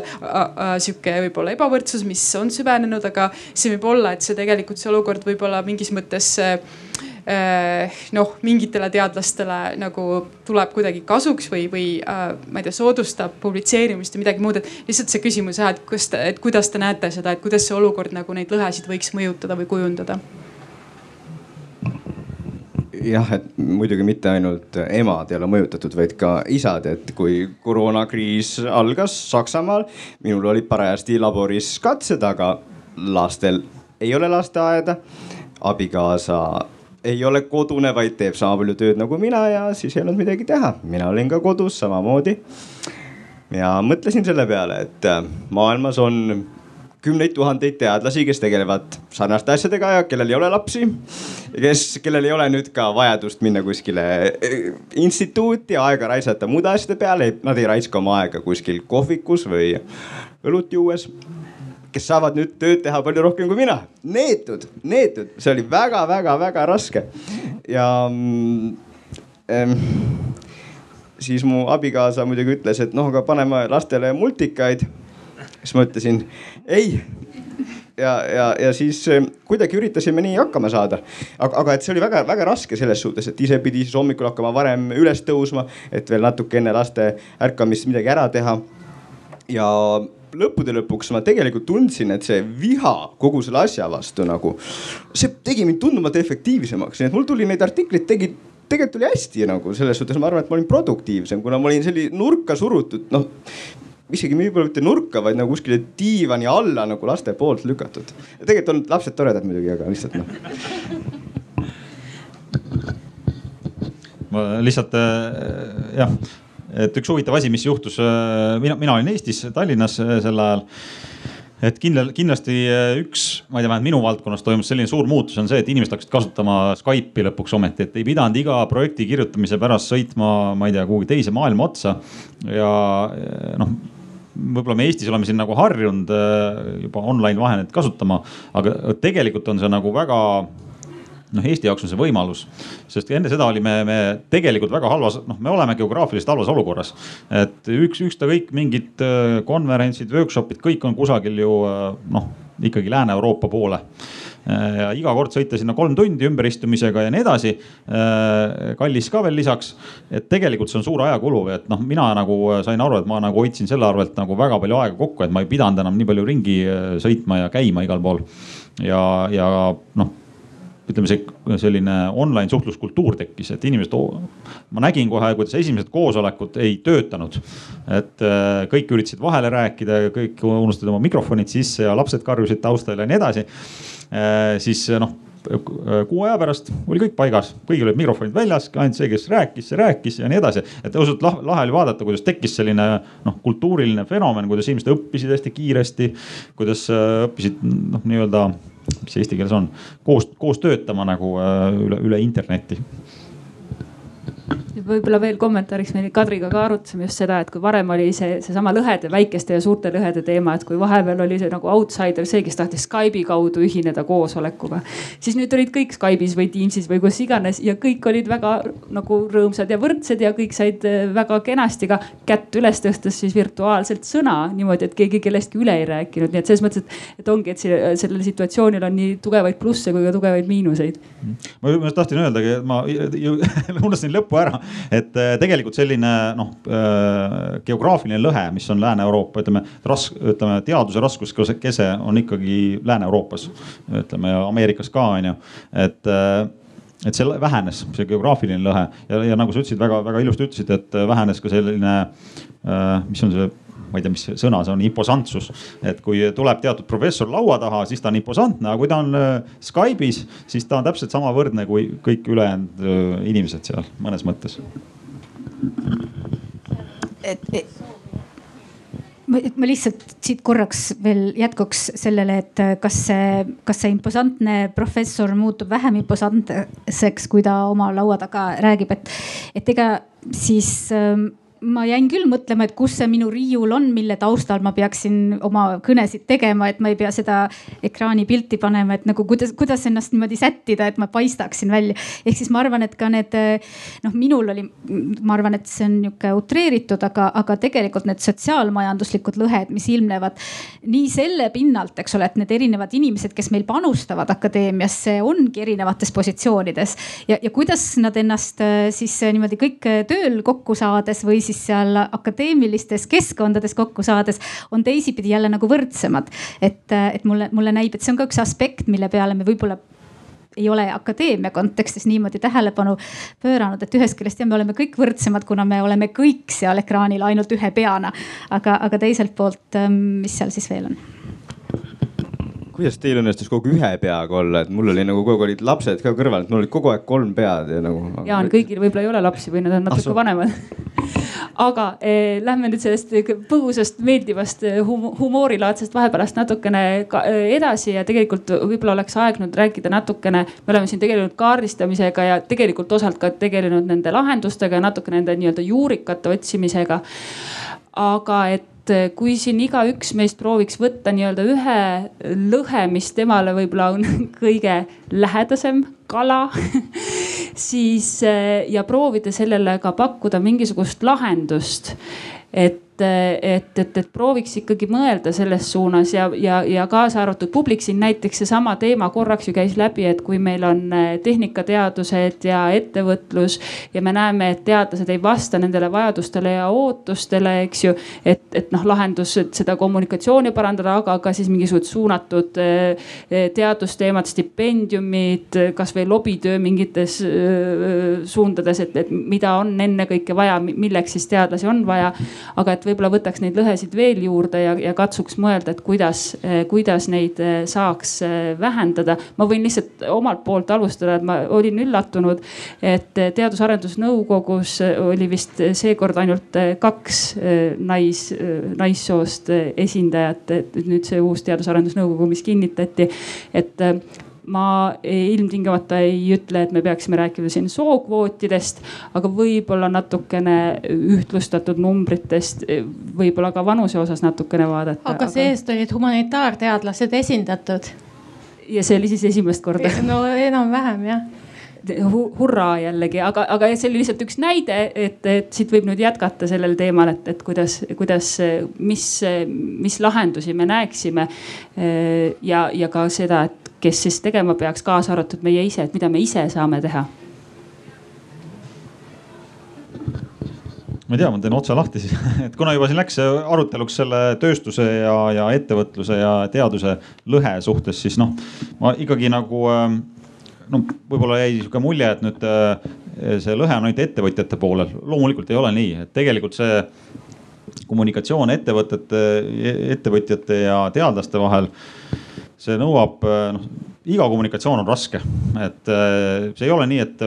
sihuke võib-olla ebavõrdsus, mis on süvenenud, aga see võib olla, et see tegelikult see olukord võib-olla mingis mõttes Äh, noh, mingitele teadlastele nagu tuleb kuidagi kasuks või, või äh, ma ei tea, soodustab publitseerimist või midagi muud, et lihtsalt see küsimus jah, et kas, et kuidas te näete seda, et kuidas see olukord nagu neid lõhesid võiks mõjutada või kujundada? jah, et muidugi mitte ainult emad ei ole mõjutatud, vaid ka isad, et kui koroonakriis algas Saksamaal, minul olid parajasti laboris katsed, aga lastel ei ole lasteaeda. abikaasa ei ole kodune, vaid teeb sama palju tööd nagu mina ja siis ei olnud midagi teha. mina olin ka kodus samamoodi. ja mõtlesin selle peale, et äh, maailmas on kümneid tuhandeid teadlasi, kes tegelevad sarnaste asjadega ja kellel ei ole lapsi. kes, kellel ei ole nüüd ka vajadust minna kuskile äh, instituuti, aega raisata muude asjade peale, nad ei raiska oma aega kuskil kohvikus või õlut juues kes saavad nüüd tööd teha palju rohkem kui mina. neetud, neetud, see oli väga-väga-väga raske. ja ähm, siis mu abikaasa muidugi ütles, et noh, aga paneme lastele multikaid. siis ma ütlesin ei ja, ja, ja siis kuidagi üritasime nii hakkama saada. aga, aga et see oli väga-väga raske selles suhtes, et ise pidi siis hommikul hakkama varem üles tõusma, et veel natuke enne laste ärkamist midagi ära teha. ja lõppude lõpuks ma tegelikult tundsin, et see viha kogu selle asja vastu nagu, see tegi mind tunduvalt efektiivsemaks, nii et mul tuli neid artikleid tegi tegelikult oli hästi nagu selles suhtes, ma arvan, et ma olin produktiivsem, kuna ma olin selline nurka surutud, noh isegi võib-olla mitte nurka, vaid nagu kuskile diivani alla nagu laste poolt lükatud. tegelikult on lapsed toredad muidugi, aga lihtsalt noh. ma lihtsalt jah et üks huvitav asi, mis juhtus, äh, mina, mina olin Eestis, Tallinnas äh, sel ajal et kindel, kindlasti äh, üks, ma ei tea, vähemalt minu valdkonnas toimus selline suur muutus on see, et inimesed hakkasid kasutama Skype'i lõpuks ometi, et ei pidanud iga projekti kirjutamise pärast sõitma, ma ei tea, kuhugi teise maailma otsa. ja noh, võib-olla me Eestis oleme siin nagu harjunud juba online vahendeid kasutama, aga tegelikult on see nagu väga noh, Eesti jaoks on see võimalus, sest enne seda olime me tegelikult väga halvas, noh, me oleme geograafiliselt halvas olukorras. et üks, ükskõik mingid äh, konverentsid, workshop'id, kõik on kusagil ju äh, noh, ikkagi Lääne-Euroopa poole äh, ja iga kord sõita sinna kolm tundi ümberistumisega ja nii edasi. kallis ka veel lisaks, et tegelikult see on suur ajakulu, et noh, mina nagu sain aru, et ma nagu hoidsin selle arvelt nagu väga palju aega kokku, et ma ei pidanud enam nii palju ringi sõitma ja käima igal pool. ja, ja noh ütleme, see selline online suhtluskultuur tekkis, et inimesed, ma nägin kohe, kuidas esimesed koosolekud ei töötanud. et äh, kõik üritasid vahele rääkida ja kõik unustasid oma mikrofonid sisse ja lapsed karjusid taustal ja nii edasi. Äh, siis noh kuu aja pärast oli kõik paigas, kõigil olid mikrofonid väljas, ainult see, kes rääkis, see rääkis ja nii edasi. et ausalt lahe oli vaadata, kuidas tekkis selline noh, kultuuriline fenomen, kuidas inimesed õppisid hästi kiiresti. kuidas äh, õppisid noh, nii-öelda mis eesti keeles on, koos, koos töötama nagu äh, üle, üle interneti võib-olla veel kommentaariks, me Kadriga ka arutasime just seda, et kui varem oli see, seesama lõhede, väikeste ja suurte lõhede teema, et kui vahepeal oli see nagu outsider, see, kes tahtis Skype'i kaudu ühineda koosolekuga. siis nüüd olid kõik Skype'is või Teams'is või kus iganes ja kõik olid väga nagu rõõmsad ja võrdsed ja kõik said äh, väga kenasti ka kätt üles tõstes siis virtuaalselt sõna niimoodi, et keegi kellestki üle ei rääkinud, nii et selles mõttes, et, et ongi, et sellel situatsioonil on nii tugevaid plusse kui ka tugevaid miinuseid. ma just tahtsin öeldagi, et ma [laughs] unustasin lõppu ära, et äh, tegelikult selline noh äh, geograafiline lõhe, mis on Lääne-Euroopa, ütleme ras-, ütleme teaduse raskuskese on ikkagi Lääne-Euroopas, ütleme Ameerikas ka on ju, et äh, et see vähenes, see geograafiline lõhe. Ja, ja nagu sa ütlesid, väga-väga ilusti ütlesid, et vähenes ka selline, mis on see ma ei tea, mis sõna see on, imposantsus. et kui tuleb teatud professor laua taha, siis ta on imposantne, aga kui ta on Skype'is, siis ta on täpselt sama võrdne kui kõik ülejäänud inimesed seal mõnes mõttes et, et ma lihtsalt siit korraks veel jätkuks sellele, et kas see, kas see imposantne professor muutub vähem imposantseks, kui ta oma laua taga räägib, et, et ega siis ähm, ma jäin küll mõtlema, et kus see minu riiul on, mille taustal ma peaksin oma kõnesid tegema, et ma ei pea seda ekraanipilti panema, et nagu kuidas, kuidas ennast niimoodi sättida, et ma paistaksin välja. ehk siis ma arvan, et ka need noh, minul oli, ma arvan, et see on nihuke utreeritud, aga, aga tegelikult need sotsiaalmajanduslikud lõhed, mis ilmnevad nii selle pinnalt, eks ole, et need erinevad inimesed, kes meil panustavad akadeemiasse, ongi erinevates positsioonides ja, ja kuidas nad ennast siis niimoodi kõik tööl kokku saades või siis seal akadeemilistes keskkondades kokku saades on teisipidi jälle nagu võrdsemad. et, et mulle, mulle näib, et see on ka üks aspekt, mille peale me võib-olla ei ole akadeemia kontekstis niimoodi tähelepanu pööranud, et ühest küljest jah, me oleme kõik võrdsemad, kuna me oleme kõik seal ekraanil ainult ühe peana. aga, aga teiselt poolt, mis seal siis veel on? Kuidas teil õnnestus kogu ühe peaga olla, et mul oli nagu kogu aeg olid lapsed ka kõrval, et mul olid kogu aeg kolm pead ja nagu. Jaan, kõigil võib-olla ei ole lapsi või nad on natuke vanemad [laughs] aga eh, lähme nüüd sellest põgusast meeldivast eh, hum humoorilaadsest vahepealast natukene ka, eh, edasi ja tegelikult võib-olla oleks aeg nüüd rääkida natukene. me oleme siin tegelenud kaardistamisega ja tegelikult osalt ka tegelenud nende lahendustega ja natuke nende nii-öelda juurikate otsimisega. aga et et eh, kui siin igaüks meist prooviks võtta nii-öelda ühe lõhe, mis temale võib-olla on [laughs] kõige lähedasem kala [laughs] siis eh, ja proovida sellele ka pakkuda mingisugust lahendust. et et, et, et prooviks ikkagi mõelda selles suunas ja, ja, ja kaasa arvatud publik siin näiteks seesama teema korraks ju käis läbi, et kui meil on eh, tehnikateadused ja ettevõtlus ja me näeme, et teadlased ei vasta nendele vajadustele ja ootustele, eks ju. et, et noh, lahendus, et seda kommunikatsiooni parandada, aga ka siis mingisugused suunatud eh, teadusteemad, stipendiumid, kasvõi lobitöö mingites eh, suundades, et, et mida on ennekõike vaja, milleks siis teadlasi on vaja. aga et võib-olla võtaks neid lõhesid veel juurde ja, ja katsuks mõelda, et kuidas, eh, kuidas neid eh, saaks eh, vähendada. ma võin lihtsalt omalt poolt alustada, et ma olin üllatunud, et Teadus-Arendusnõukogus oli vist seekord ainult kaks nais, naissoost esindajat, et nüüd see uus Teadus-Arendusnõukogu, mis kinnitati, et ma ilmtingimata ei ütle, et me peaksime rääkima siin sookvootidest, aga võib-olla natukene ühtlustatud numbritest, võib-olla ka vanuse osas natukene vaadata. aga see-eest olid humanitaarteadlased esindatud ja see oli siis esimest korda? no enam-vähem jah hurraa jällegi, aga, aga see oli lihtsalt üks näide, et, et siit võib nüüd jätkata sellel teemal, et, et kuidas, kuidas, mis, mis lahendusi me näeksime. ja, ja ka seda, et kes siis tegema peaks, kaasa arvatud meie ise, et mida me ise saame teha. Ma ei tea, ma teen otsa lahti siis, [laughs] et kuna juba siin läks aruteluks selle tööstuse ja, ja ettevõtluse ja teaduse lõhe suhtes, siis noh, ma ikkagi nagu äh, no võib-olla jäi sihuke mulje, et nüüd äh, see lõhe on ainult ettevõtjate poolel. loomulikult ei ole nii, et tegelikult see kommunikatsioon ettevõtete, ettevõtjate ja teadlaste vahel, see nõuab, äh, noh iga kommunikatsioon on raske, et see ei ole nii, et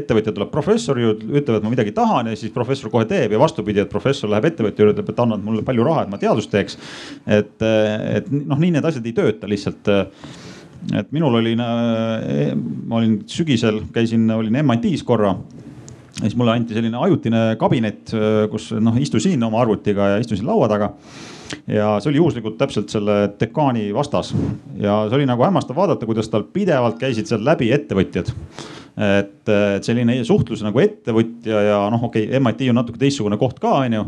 ettevõtja tuleb professori juurde, ütleb, et ma midagi tahan ja siis professor kohe teeb ja vastupidi, et professor läheb ettevõtja juurde, ütleb, et annad mulle palju raha, et ma teadust teeks. et, et noh, nii need asjad ei tööta lihtsalt. et minul oli, ma olin sügisel, käisin, olin MIT-s korra ja siis mulle anti selline ajutine kabinet, kus noh, istusin oma arvutiga ja istusin laua taga ja see oli juhuslikult täpselt selle dekaani vastas. Ja see oli nagu hämmastav vaadata, kuidas tal pidevalt käisid seal läbi ettevõtjad. Et, et selline suhtlus nagu ettevõtja ja noh, okei okay,, MIT on natuke teistsugune koht ka, on ju.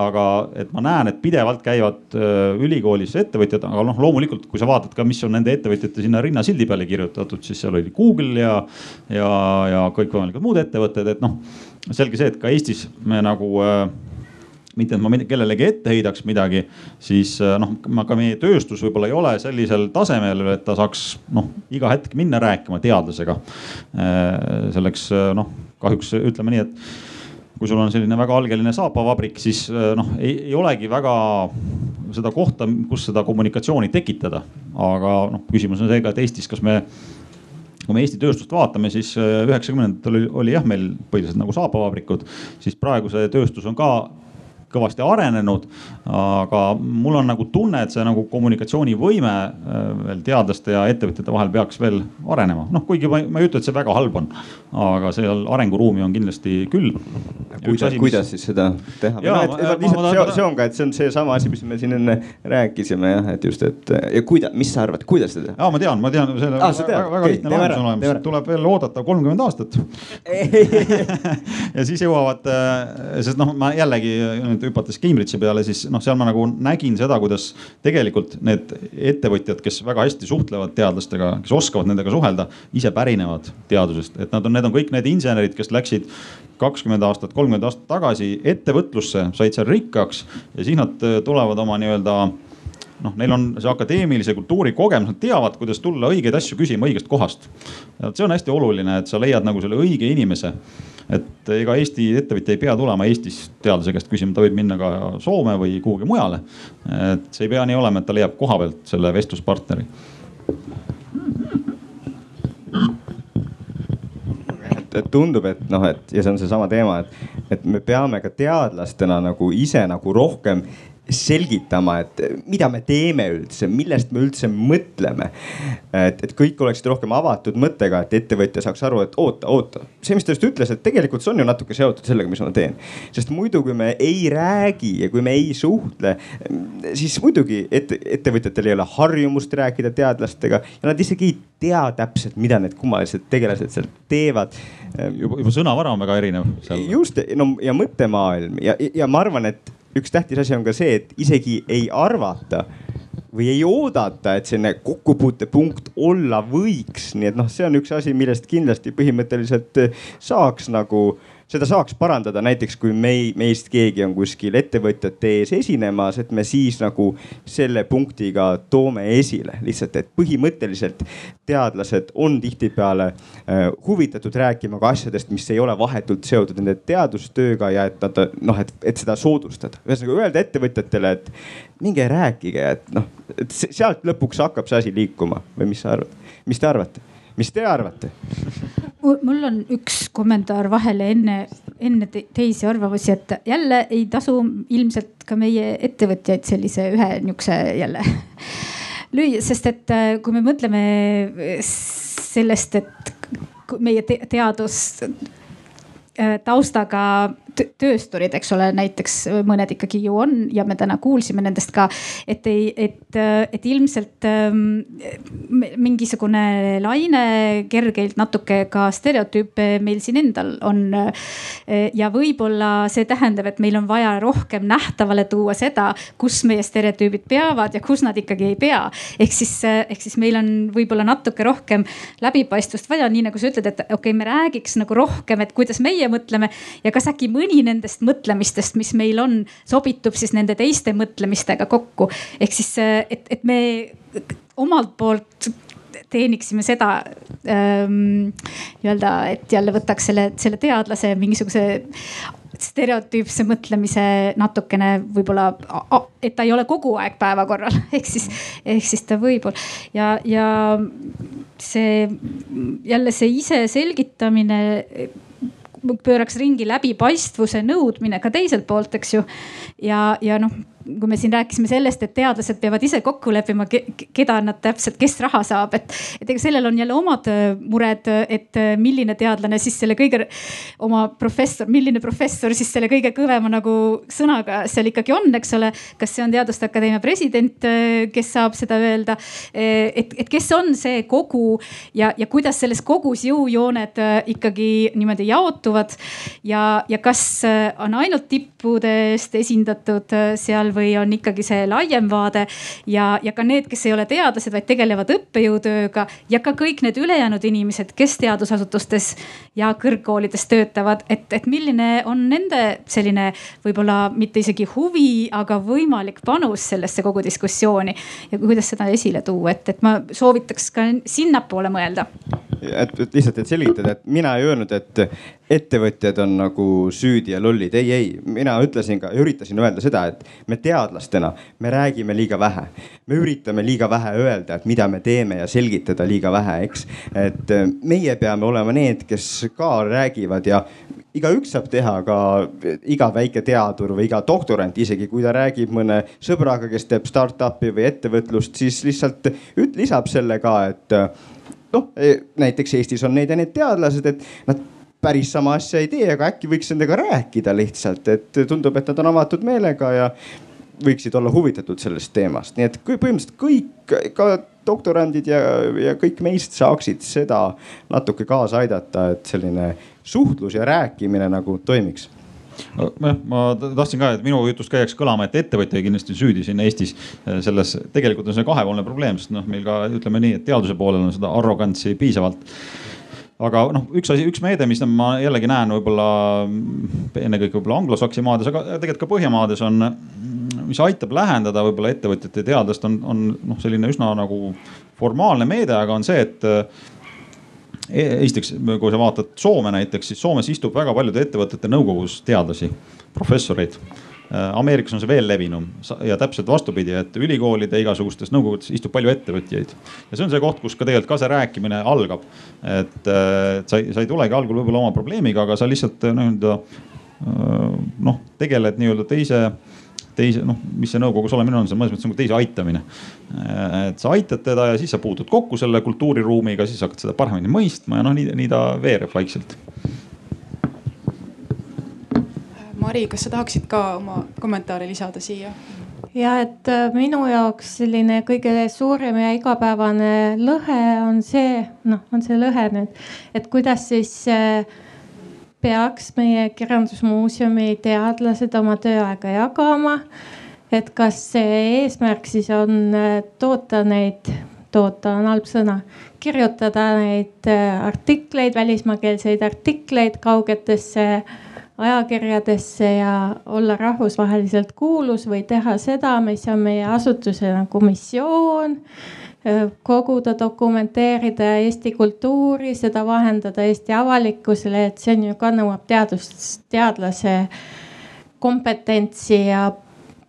aga et ma näen, et pidevalt käivad äh, ülikoolis ettevõtjad, aga noh, loomulikult, kui sa vaatad ka, mis on nende ettevõtjate sinna rinnasildi peale kirjutatud, siis seal oli Google ja, ja, ja kõikvõimalikud muud ettevõtted, et noh selge see, et ka Eestis me nagu äh, mitte, et ma kellelegi ette heidaks midagi, siis äh, noh, ka meie tööstus võib-olla ei ole sellisel tasemel, et ta saaks noh, iga hetk minna rääkima teadlasega. Äh, selleks äh, noh, kahjuks ütleme nii, et kui sul on selline väga algeline saapavabrik, siis noh, ei, olegi väga seda kohta, kus seda kommunikatsiooni tekitada. aga noh, küsimus on seega, et Eestis, kas me kui me Eesti tööstust vaatame, siis üheksakümnendatel oli, oli jah, meil põhiliselt nagu saapavabrikud, siis praegu see tööstus on ka kõvasti arenenud. aga mul on nagu tunne, et see nagu kommunikatsioonivõime äh, veel teadlaste ja ettevõtjate vahel peaks veel arenema. noh, kuigi ma, ma ei ütle, et see väga halb on, aga seal arenguruumi on kindlasti küll. kuidas, kuidas mis... siis seda teha? No, lihtsalt see, on ka, et see on seesama asi, mis me siin enne rääkisime jah, et just, et ja kuida-, mis sa arvad, kuidas seda? ja ma tean, ma tean, on ah, väga, väga okay, lihtne lahendus on olemas, tuleb veel oodata kolmkümmend aastat [laughs] [laughs] ja siis jõuavad, äh, sest noh, ma jällegi nüüd hüpates Cambridge'i peale, siis noh, seal ma nagu nägin seda, kuidas tegelikult need ettevõtjad, kes väga hästi suhtlevad teadlastega, kes oskavad nendega suhelda, ise pärinevad teadusest, et nad on, need on kõik need insenerid, kes läksid kakskümmend aastat, kolmkümmend aastat tagasi ettevõtlusse, said seal rikkaks ja siis nad tulevad oma nii-öelda noh, neil on see akadeemilise kultuuri kogemus, nad teavad, kuidas tulla õigeid asju küsima õigest kohast. see on hästi oluline, et sa leiad nagu selle õige inimese et ega Eesti ettevõtja ei pea tulema Eestis teadlase käest küsima, ta võib minna ka Soome või kuhugi mujale. et see ei pea nii olema, et ta leiab koha pealt selle vestluspartneri. et tundub, et noh, et ja see on seesama teema, et, et me peame ka teadlastena nagu ise nagu rohkem selgitama, et mida me teeme üldse, millest me üldse mõtleme. et, et kõik oleksid rohkem avatud mõttega, et ettevõtja saaks aru, et oota, oota, see, mis ta just ütles, et tegelikult see on ju natuke seotud sellega, mis ma teen. sest muidu, kui me ei räägi ja kui me ei suhtle, siis muidugi ette, ettevõtjatel ei ole harjumust rääkida teadlastega ja nad isegi ei tea täpselt, mida need kummalised tegelased seal teevad. juba, juba sõnavara on väga erinev seal. just, no ja mõttemaailm ja, ja ma arvan, et üks tähtis asi on ka see, et isegi ei arvata või ei oodata, et selline kokkupuutepunkt olla võiks, nii et noh, see on üks asi, millest kindlasti põhimõtteliselt saaks nagu seda saaks parandada näiteks, kui mei, meist keegi on kuskil ettevõtjate ees esinemas, et me siis nagu selle punktiga toome esile lihtsalt, et põhimõtteliselt teadlased on tihtipeale äh, huvitatud rääkima ka asjadest, mis ei ole vahetult seotud nende teadustööga ja et nad noh, et, et seda soodustada. ühesõnaga öelda ettevõtjatele, et minge rääkige, et noh, et sealt lõpuks hakkab see asi liikuma või mis sa arvad, mis te arvate? Mis te arvate? mul on üks kommentaar vahele enne, enne teisi arvamusi, et jälle ei tasu ilmselt ka meie ettevõtjaid sellise ühe niisuguse jälle [laughs] lüüa, sest et äh, kui me mõtleme sellest, et meie te teadus äh, taustaga töösturid, eks ole, näiteks mõned ikkagi ju on ja me täna kuulsime nendest ka, et ei, et, et ilmselt ähm, mingisugune laine kergelt natuke ka stereotüüpe meil siin endal on. ja võib-olla see tähendab, et meil on vaja rohkem nähtavale tuua seda, kus meie stereotüübid peavad ja kus nad ikkagi ei pea. ehk siis, ehk siis meil on võib-olla natuke rohkem läbipaistvust vaja, nii nagu sa ütled, et okei okay,, me räägiks nagu rohkem, et kuidas meie mõtleme ja kas äkki mõni nendest mõtlemistest, mis meil on, sobitub siis nende teiste mõtlemistega kokku. ehk siis, et, et me omalt poolt teeniksime seda ähm, nii-öelda, et jälle võtaks selle, selle teadlase mingisuguse stereotüüpse mõtlemise natukene võib-olla, et ta ei ole kogu aeg päevakorral, [laughs] ehk siis, ehk siis ta võib olla ja, ja see jälle see ise selgitamine pööraks ringi läbipaistvuse nõudmine ka teiselt poolt, eks ju. ja, ja noh, kui me siin rääkisime sellest, et teadlased peavad ise kokku leppima, keda nad täpselt, kes raha saab, et, et ega sellel on jälle omad äh, mured, et äh, milline teadlane siis selle kõige, oma professor, milline professor siis selle kõige kõvema nagu sõnaga seal ikkagi on, eks ole. kas see on Teaduste Akadeemia president, äh, kes saab seda öelda, et, et kes on see kogu ja, ja kuidas selles kogus jõujooned ikkagi niimoodi jaotuvad ja, ja kas on ainult tippudest esindatud seal või on ikkagi see laiem vaade ja, ja ka need, kes ei ole teadlased, vaid tegelevad õppejõutööga ja ka kõik need ülejäänud inimesed, kes teadusasutustes ja kõrgkoolides töötavad, et, et milline on nende selline võib-olla mitte isegi huvi, aga võimalik panus sellesse kogu diskussiooni ja kuidas seda esile tuua, et, et ma soovitaks ka sinnapoole mõelda. et, et lihtsalt, et selgitada, et mina ei öelnud, et ettevõtjad on nagu süüdi ja lollid. ei, ei, mina ütlesin ka, üritasin öelda seda, et me teadlastena, me räägime liiga vähe. me üritame liiga vähe öelda, et mida me teeme ja selgitada liiga vähe, eks. et äh, meie peame olema need, kes ka räägivad ja igaüks saab teha ka, iga väike teadur või iga doktorant, isegi kui ta räägib mõne sõbraga, kes teeb startup'i või ettevõtlust, siis lihtsalt lisab selle ka, et äh, noh, näiteks Eestis on neid ja need teadlased, et nad päris sama asja ei tee, aga äkki võiks nendega rääkida lihtsalt, et tundub, et nad on avatud meelega ja võiksid olla huvitatud sellest teemast, nii et põhimõtteliselt kõik, ka doktorandid ja, ja kõik meist saaksid seda natuke kaasa aidata, et selline suhtlus ja rääkimine nagu toimiks. Jah, ma tahtsin ka, et minu jutust ka jääks kõlama, et ettevõtja kindlasti on süüdi siin Eestis selles, tegelikult on see kahepoolne probleem, sest noh, meil ka ütleme nii, et teaduse poolel on seda arrogantsi piisavalt aga noh, üks asi, üks meede, mis ma jällegi näen võib-olla ennekõike võib-olla anglosaksi maades, aga tegelikult ka Põhjamaades on, mis aitab lähendada võib-olla ettevõtjate ja teadlast, on, on noh, selline üsna nagu formaalne meede, aga on see, et e-, esiteks, kui sa vaatad Soome näiteks, siis Soomes istub väga paljude ettevõtete nõukogus teadlasi, professoreid Ameerikas on see veel levinum ja täpselt vastupidi, et ülikoolide igasugustes nõukogudes istub palju ettevõtjaid. ja see on see koht, kus ka tegelikult ka see rääkimine algab. et, äh, sa ei, sa ei tulegi algul võib-olla oma probleemiga, aga sa lihtsalt äh, nii-öelda noh, tegeled nii-öelda teise teise, noh, mis see nõukogus olemine on, see on mõnes mõttes nagu teise aitamine. et sa aitad teda ja siis sa puutud kokku selle kultuuriruumiga, siis hakkad seda paremini mõistma ja noh, nii, nii ta veereb vaikselt Mari, kas sa tahaksid ka oma kommentaari lisada siia? ja et äh, minu jaoks selline kõige suurem ja igapäevane lõhe on see, noh, on see lõhe nüüd, et kuidas siis äh, peaks meie Kirjandusmuuseumi teadlased oma tööaega jagama. et kas see eesmärk siis on äh, toota neid, toota on halb sõna, kirjutada neid artikleid, välismaakeelseid artikleid kaugetesse ajakirjadesse ja olla rahvusvaheliselt kuulus või teha seda, mis on meie asutuse nagu missioon koguda, dokumenteerida Eesti kultuuri, seda vahendada Eesti avalikkusele, et see on ju ka nõuab teadust, teadlase kompetentsi ja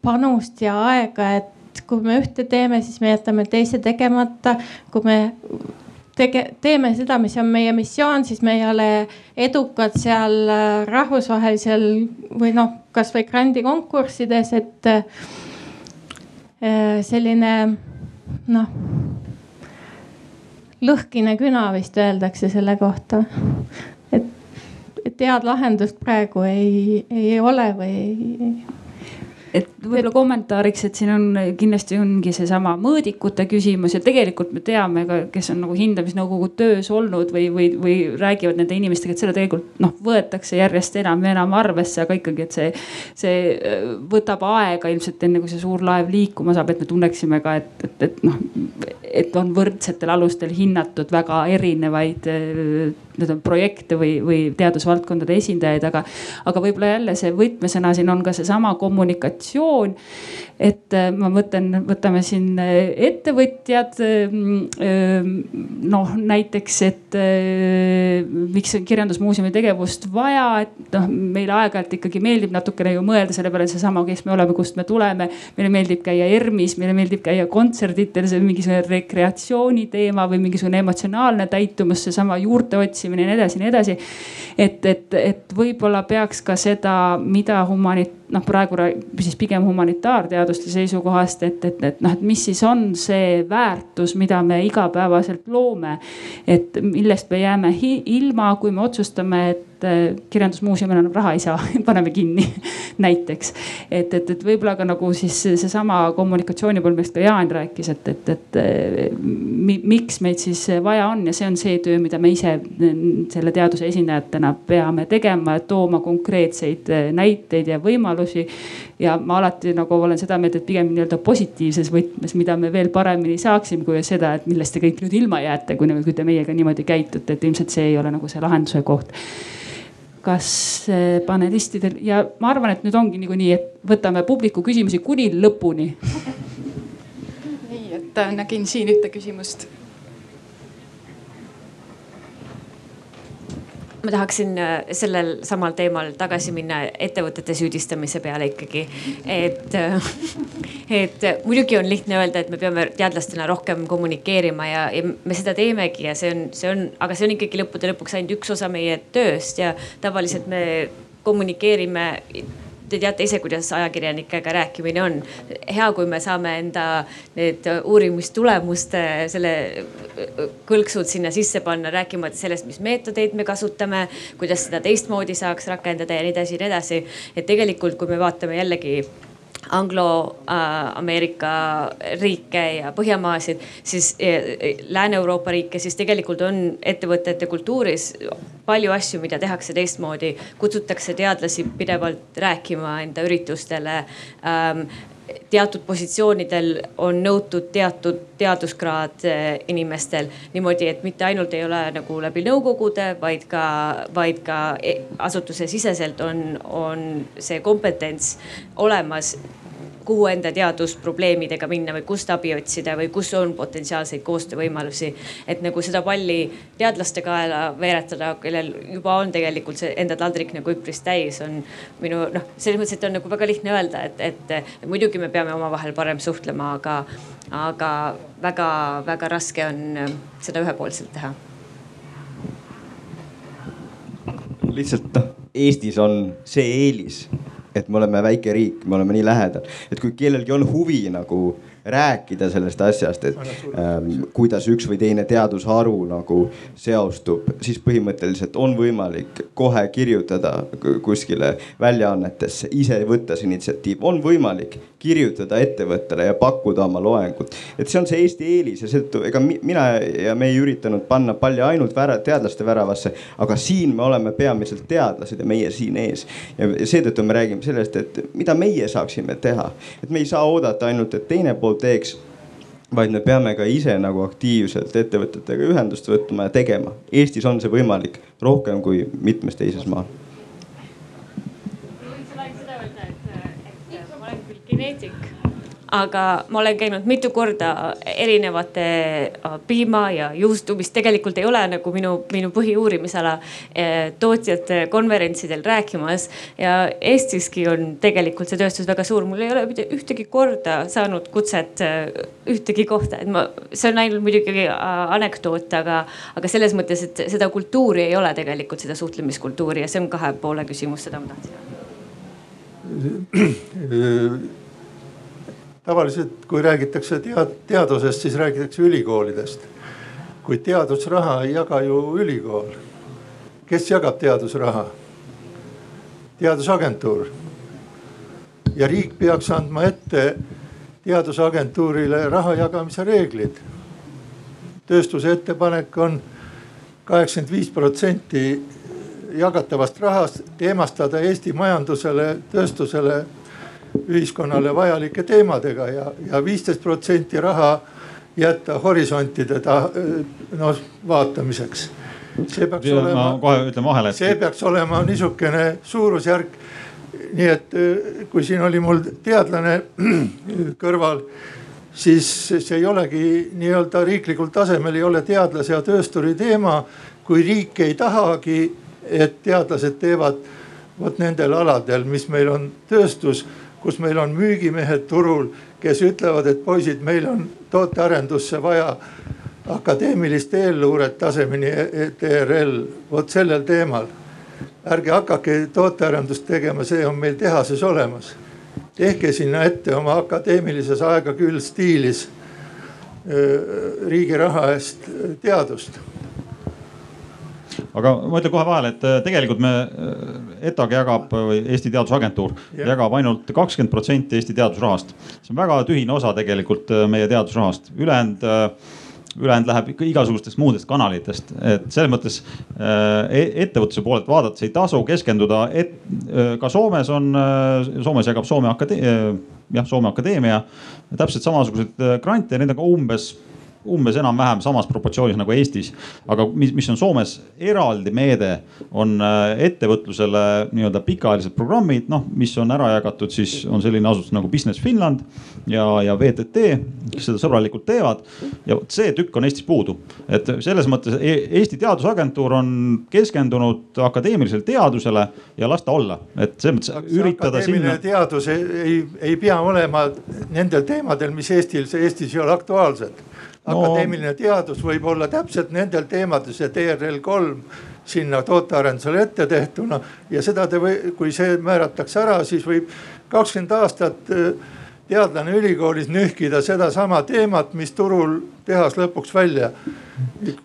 panust ja aega, et kui me ühte teeme, siis me jätame teise tegemata. kui me tege-, teeme seda, mis on meie missioon, siis me ei ole edukad seal äh, rahvusvahelisel või noh, kasvõi grandikonkurssides, et äh, selline noh, lõhkine küna vist öeldakse selle kohta. et, et head lahendust praegu ei, ei ole või ei et võib-olla kommentaariks, et siin on kindlasti ongi seesama mõõdikute küsimus ja tegelikult me teame ka, kes on nagu hindamisnõukogu töös olnud või, või, või räägivad nende inimestega, et seda tegelikult noh, võetakse järjest enam ja enam arvesse, aga ikkagi, et see, see äh, võtab aega ilmselt enne kui see suur laev liikuma saab, et me tunneksime ka, et, et, et noh, et on võrdsetel alustel hinnatud väga erinevaid äh, need on projekte või, või teadusvaldkondade esindajaid, aga, aga võib-olla jälle see võtmesõna siin on ka seesama kommunikatsioon. Et äh, ma mõtlen, võtame siin äh, ettevõtjad. Äh, noh, näiteks, et miks on Kirjandusmuuseumi tegevust vaja, et noh, meile aeg-ajalt ikkagi meeldib natukene ju mõelda selle peale, seesama, kes me oleme, kust me tuleme. meile meeldib käia ERM-is, meile meeldib käia kontserditel, see on mingisugune rekreatsiooni teema või mingisugune emotsionaalne täitumus, seesama juurte otsimine ja nii edasi ja nii edasi. et, et, et võib-olla peaks ka seda, mida humanit-, noh praegu siis pigem humanitaarteaduste seisukohast, et, et, et noh, et mis siis on see väärtus, mida me igapäevaselt loome. et millest me jääme ilma, kui me otsustame, et et äh, kirjandusmuuseumil enam raha ei saa [laughs] paneme kinni [laughs] näiteks. et, et, et võib-olla ka nagu siis seesama kommunikatsiooni pool, millest ka Jaan rääkis, et, et, et äh, mi, miks meid siis vaja on ja see on see töö, mida me ise selle teaduse esindajatena peame tegema, tooma konkreetseid äh, näiteid ja võimalusi. ja ma alati nagu olen seda meelt, et pigem nii-öelda positiivses võtmes, mida me veel paremini saaksime, kui seda, et millest te kõik nüüd ilma jääte, kui, kui te meiega niimoodi käitute, et ilmselt see ei ole nagu see lahenduse koht kas panelistidel ja ma arvan, et nüüd ongi niikuinii, et võtame publiku küsimusi kuni lõpuni. [laughs] nii, et äh, nägin siin ühte küsimust ma tahaksin äh, sellel samal teemal tagasi minna ettevõtete süüdistamise peale ikkagi. et, äh, et muidugi on lihtne öelda, et me peame teadlastena rohkem kommunikeerima ja, ja me seda teemegi ja see on, see on, aga see on ikkagi lõppude lõpuks ainult üks osa meie tööst ja tavaliselt me kommunikeerime te teate ise, kuidas ajakirjanikega rääkimine on. hea, kui me saame enda need uurimistulemuste selle kõlksud sinna sisse panna, rääkimata sellest, mis meetodeid me kasutame, kuidas seda teistmoodi saaks rakendada ja nii edasi ja nii edasi. et tegelikult, kui me vaatame jällegi Anglo-Ameerika riike ja Põhjamaasid, siis Lääne-Euroopa riike, siis tegelikult on ettevõtete kultuuris palju asju, mida tehakse teistmoodi. kutsutakse teadlasi pidevalt rääkima enda üritustele ähm, teatud positsioonidel on nõutud teatud teaduskraad äh, inimestel. Niimoodi, et mitte ainult ei ole nagu läbi nõukogude, vaid ka, vaid ka e-, asutuse siseselt on, on see kompetents olemas kuhu enda teadusprobleemidega minna või kust abi otsida või kus on potentsiaalseid koostöövõimalusi. et nagu seda palli teadlaste kaela veeretada, kellel juba on tegelikult see enda taldrik nagu üpris täis, on minu noh, selles mõttes, et on nagu väga lihtne öelda, et, et, muidugi me peame omavahel parem suhtlema, aga, aga väga-väga raske on seda ühepoolselt teha lihtsalt noh, Eestis on see eelis, et me oleme väike riik, me oleme nii lähedal, et kui kellelgi on huvi nagu rääkida sellest asjast, et ähm, kuidas üks või teine teadusharu nagu seostub, siis põhimõtteliselt on võimalik kohe kirjutada kuskile väljaannetesse, ise võtta see initsiatiiv, on võimalik kirjutada ettevõttele ja pakkuda oma loengut. et see on see Eesti eelis ja seetõttu ega mina ja me ei üritanud panna palli ainult vära, teadlaste väravasse, aga siin me oleme peamiselt teadlased ja meie siin ees. ja seetõttu me räägime sellest, et mida meie saaksime teha, et me ei saa oodata ainult, et teine pool teeks vaid me peame ka ise nagu aktiivselt ettevõtetega ühendust võtma ja tegema. Eestis on see võimalik rohkem kui mitmes teises maal. võiks ainult seda öelda, et, et ma olen küll geneetik aga ma olen käinud mitu korda erinevate äh, piima ja juustu, mis tegelikult ei ole nagu minu, minu põhiuurimisala äh, tootjate konverentsidel rääkimas. ja Eestiski on tegelikult see tööstus väga suur, mul ei ole mitte ühtegi korda saanud kutset äh, ühtegi kohta, et ma, see on ainult muidugi anekdoot, aga, aga selles mõttes, et seda kultuuri ei ole tegelikult, seda suhtlemiskultuuri. Ja see on kahe poole küsimus, seda ma tahtsin [clears throat] tavaliselt, kui räägitakse tead-, teadusest, siis räägitakse ülikoolidest. kuid teadusraha ei jaga ju ülikool. kes jagab teadusraha? teadusagentuur. ja riik peaks andma ette teadusagentuurile raha jagamise reeglid. tööstuse ettepanek on kaheksakümmend viis protsenti jagatavast rahast teemastada Eesti majandusele, tööstusele, ühiskonnale vajalike teemadega ja, ja viisteist protsenti raha jätta horisontide ta, noh vaatamiseks. see peaks ja, olema. ma kohe ütlen vahele, et. see peaks olema niisugune suurusjärk. nii et kui siin oli mul teadlane [clears throat] kõrval siis see ei olegi nii-öelda riiklikul tasemel ei ole teadlase ja töösturi teema. kui riik ei tahagi, et teadlased teevad vot nendel aladel, mis meil on tööstus, kus meil on müügimehed turul, kes ütlevad, et poisid, meil on tootearendusse vaja akadeemilist eelluuret tasemeni TRL, vot sellel teemal. ärge hakake tootearendust tegema, see on meil tehases olemas tehke sinna ette oma akadeemilises aega küll stiilis riigi raha eest teadust aga ma ütlen kohe vahele, et tegelikult me, ETAG jagab või Eesti Teadusagentuur ja. jagab ainult kakskümmend protsenti Eesti teadusrahast. see on väga tühine osa tegelikult meie teadusrahast, ülejäänud ülejäänud läheb ikka igasugustest muudest kanalitest, et selles mõttes äh, ettevõtluse poolelt vaadates ei tasu keskenduda, et äh, ka Soomes on, äh, Soomes jagab Soome akadeemia, jah, Soome Akadeemia täpselt samasuguseid grante, ka umbes umbes enam-vähem samas proportsioonis nagu Eestis. aga mis, mis on Soomes eraldi meede, on äh, ettevõtlusele nii-öelda pikaajalised programmid, noh, mis on ära jagatud, siis on selline asutus nagu Business Finland ja, ja VTT, kes seda sõbralikult teevad. ja vot see tükk on Eestis puudu, et selles mõttes e-, Eesti Teadusagentuur on keskendunud akadeemilisele teadusele ja las ta olla, et selles mõttes üritada sinna. teadus ei, ei, ei pea olema nendel teemadel, mis Eestil, Eestis ei ole aktuaalsed no. akadeemiline teadus võib olla täpselt nendel teemadel, see TRL kolm sinna tootearendusele ette tehtuna ja seda te või, kui see määratakse ära, siis võib kakskümmend aastat äh, teadlane ülikoolis nühkida sedasama teemat, mis turul tehas lõpuks välja.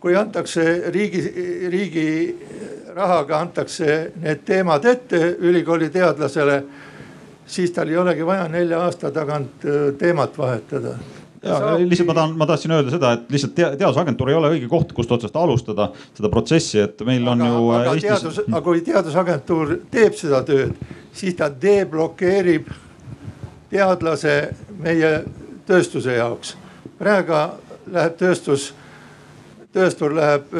kui antakse riigi, riigi rahaga antakse need teemad ette ülikooli teadlasele, siis tal ei olegi vaja nelja aasta tagant äh, teemat vahetada ja lihtsalt ma tahan, ma tahtsin öelda seda, et lihtsalt teadusagentuur ei ole õige koht, kust otsast alustada seda protsessi, et meil on aga, ju. aga Eestis... teadus, aga kui teadusagentuur teeb seda tööd, siis ta deblokeerib teadlase meie tööstuse jaoks. praegu läheb tööstus, tööstur läheb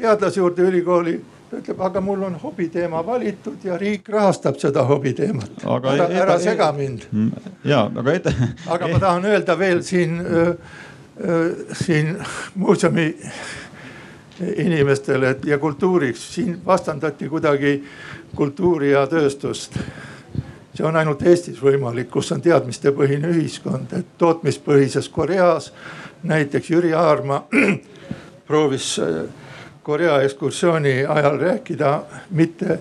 teadlase juurde ülikooli ta ütleb, aga mul on hobiteema valitud ja riik rahastab seda hobiteemat. ära, e- ära sega mind. Mm, ja, aga ette. aga ma tahan öelda veel siin, siin muuseumi inimestele ja kultuuriks, siin vastandati kuidagi kultuuri ja tööstust see on ainult Eestis võimalik, kus on teadmistepõhine ühiskond, et tootmispõhises Koreas näiteks Jüri Aarma [clears throat] proovis Korea ekskursiooni ajal rääkida mitte äh,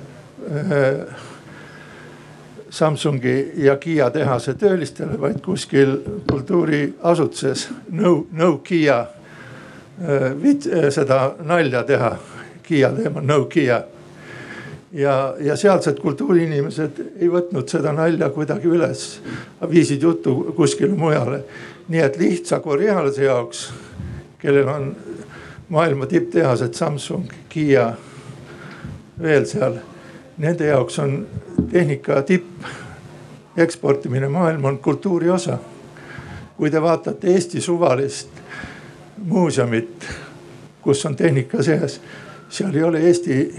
Samsungi ja Kiia tehase töölistele, vaid kuskil kultuuriasutuses no, no Kiia äh, äh, seda nalja teha. Kiia teemal, no Kiia. ja, ja sealsed kultuuriinimesed ei võtnud seda nalja kuidagi üles, viisid jutu kuskile mujale. nii et lihtsa korealase jaoks, kellel on maailma tipptehased Samsung, Kiia, veel seal. Nende jaoks on tehnika tipp eksportimine maailma on kultuuri osa. kui te vaatate Eesti suvalist muuseumit, kus on tehnika sees, seal ei ole Eesti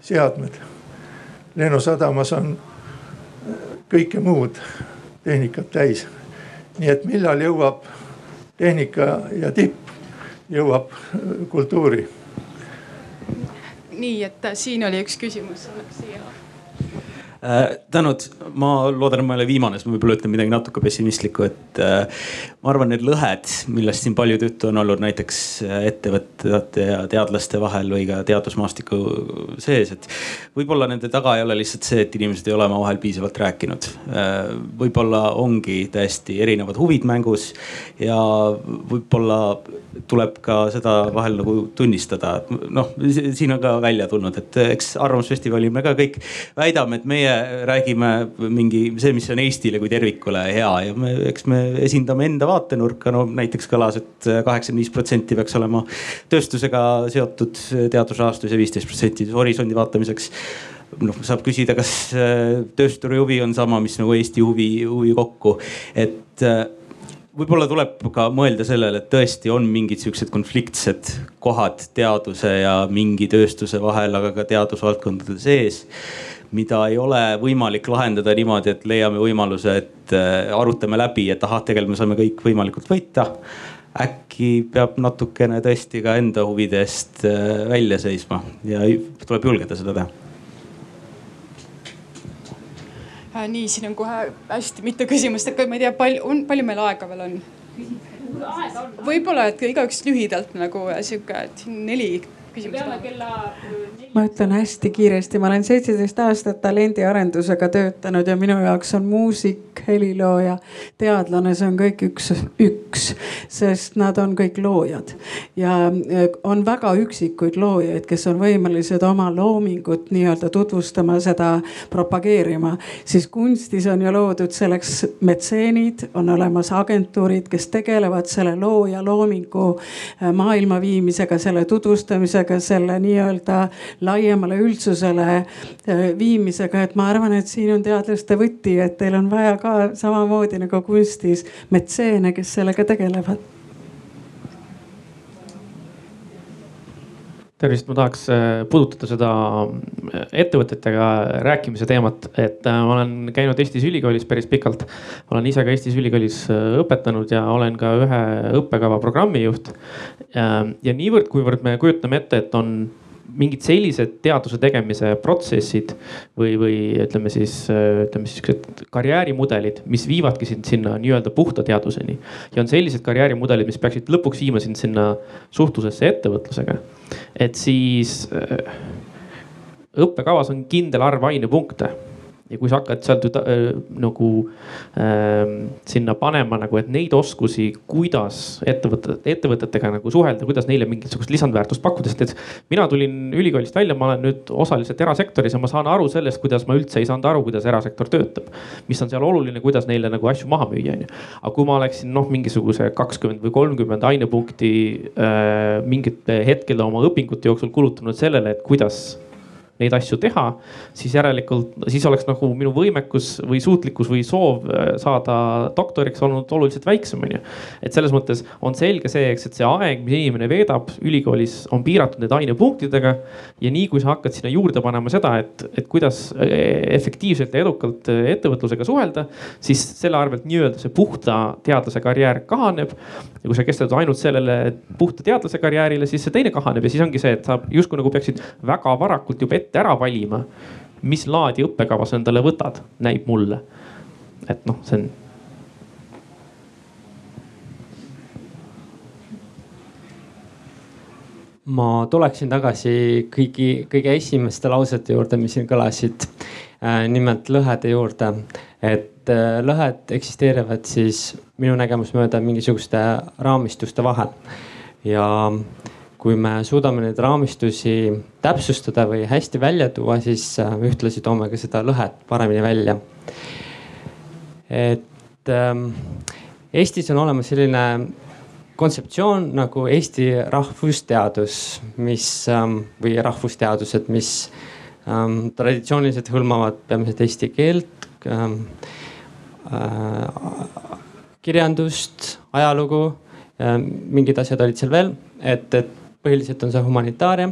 seadmed. lennusadamas on kõike muud tehnikat täis. nii et millal jõuab tehnika ja tipp jõuab kultuuri. nii, et siin oli üks küsimus, siia äh,. tänud, ma loodan, et ma ei ole viimane, siis ma võib-olla ütlen midagi natuke pessimistlikku, et äh, ma arvan, need lõhed, millest siin palju juttu on olnud näiteks äh, ettevõtjate ja teadlaste vahel või ka teadusmaastiku sees, et võib-olla nende taga ei ole lihtsalt see, et inimesed ei ole omavahel piisavalt rääkinud äh,. võib-olla ongi täiesti erinevad huvid mängus ja võib-olla tuleb ka seda vahel nagu tunnistada. noh, siin on ka välja tulnud, et eks Arvamusfestivalil me ka kõik väidame, et meie räägime mingi see, mis on Eestile kui tervikule hea ja me, eks me esindame enda vaatenurka. no näiteks kõlas et, et kaheksakümmend viis protsenti peaks olema tööstusega seotud teadusrahastus ja viisteist protsenti horisondi vaatamiseks noh, saab küsida, kas töösturi huvi on sama, mis nagu Eesti huvi, huvi kokku, et võib-olla tuleb ka mõelda sellele, et tõesti on mingid siuksed konfliktsed kohad teaduse ja mingi tööstuse vahel, aga ka teadusvaldkondade sees mida ei ole võimalik lahendada niimoodi, et leiame võimaluse, et äh, arutame läbi, et ahah, tegelikult me saame kõik võimalikult võita. äkki peab natukene tõesti ka enda huvide eest äh, välja seisma ja tuleb julgeda seda teha äh,. Nii, siin on kohe hästi mitu küsimust, aga ma ei tea, palju on, palju meil aega veel on? võib-olla, et igaüks lühidalt nagu sihuke, et neli ma ütlen hästi kiiresti, ma olen seitseteist aastat talendiarendusega töötanud ja minu jaoks on muusik, helilooja, teadlane, see on kõik üks, üks, sest nad on kõik loojad. ja äh, on väga üksikuid loojaid, kes on võimelised oma loomingut nii-öelda tutvustama, seda propageerima. siis kunstis on ju loodud selleks metseenid, on olemas agentuurid, kes tegelevad selle looja loomingu äh, maailma viimisega, selle tutvustamisega sellega, selle nii-öelda laiemale üldsusele äh, viimisega, et ma arvan, et siin on teadlaste võti, et teil on vaja ka samamoodi nagu kunstis metseene, kes sellega tegelevad tervist, ma tahaks äh, puudutada seda äh, ettevõtetega rääkimise teemat, et äh, ma olen käinud Eestis ülikoolis päris pikalt. olen ise ka Eestis ülikoolis õpetanud ja olen ka ühe õppekava programmijuht. ja niivõrd, kuivõrd me kujutame ette, et on mingid sellised teaduse tegemise protsessid või, või ütleme siis, ütleme siuksed karjäärimudelid, mis viivadki sind sinna nii-öelda puhta teaduseni. ja on sellised karjäärimudelid, mis peaksid lõpuks viima sind sinna suhtlusesse ettevõtlusega. et siis õppekavas on kindel arv ainepunkte ja kui sa hakkad sealt äh, nagu äh, sinna panema nagu, et neid oskusi, kuidas ettevõtted, ettevõtetega nagu suhelda, kuidas neile mingisugust lisandväärtust pakkuda, sest et mina tulin ülikoolist välja, ma olen nüüd osaliselt erasektoris ja ma saan aru sellest, kuidas ma üldse ei saanud aru, kuidas erasektor töötab. mis on seal oluline, kuidas neile nagu asju maha müüa, onju. aga kui ma oleksin noh, mingisuguse kakskümmend või kolmkümmend ainepunkti äh, mingite hetkel oma õpingute jooksul kulutanud sellele, et kuidas neid asju teha, siis järelikult, siis oleks nagu minu võimekus või suutlikkus või soov äh, saada doktoriks olnud oluliselt väiksem, onju. et selles mõttes on selge see, eks, et see aeg, mis inimene veedab ülikoolis, on piiratud nende ainepunktidega. ja nii kui sa hakkad sinna juurde panema seda, et, et kuidas äh, efektiivselt ja edukalt äh, ettevõtlusega suhelda, siis selle arvelt nii-öelda see puhta teadlase karjäär kahaneb. ja kui sa keskendud ainult sellele puhta teadlase karjäärile, siis see teine kahaneb ja siis ongi see, et sa justkui nagu peaksid väga varakult juba ette ette ära valima, mis laadi õppekava sa endale võtad, näib mulle. et noh, see on ma tuleksin tagasi kõigi, kõige esimeste lausete juurde, mis siin kõlasid. Äh, nimelt lõhede juurde, et äh, lõhed eksisteerivad siis minu nägemust mööda mingisuguste raamistuste vahel ja kui me suudame neid raamistusi täpsustada või hästi välja tuua, siis äh, ühtlasi toome ka seda lõhet paremini välja. et ähm, Eestis on olemas selline kontseptsioon nagu Eesti rahvusteadus, mis ähm, või rahvusteadused, mis ähm, traditsiooniliselt hõlmavad peamiselt eesti keelt ähm,, äh, kirjandust, ajalugu äh,. mingid asjad olid seal veel, et, et põhiliselt on see humanitaaria.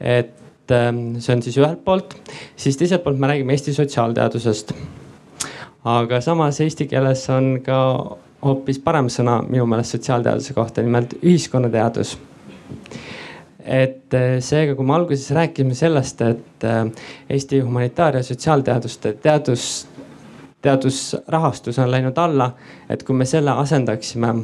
et ähm, see on siis ühelt poolt, siis teiselt poolt me räägime Eesti sotsiaalteadusest. aga samas eesti keeles on ka hoopis parem sõna minu meelest sotsiaalteaduse kohta, nimelt ühiskonnateadus. et seega, kui me alguses rääkisime sellest, et Eesti humanitaar- ja sotsiaalteaduste teadus, teadusrahastus on läinud alla, et kui me selle asendaksime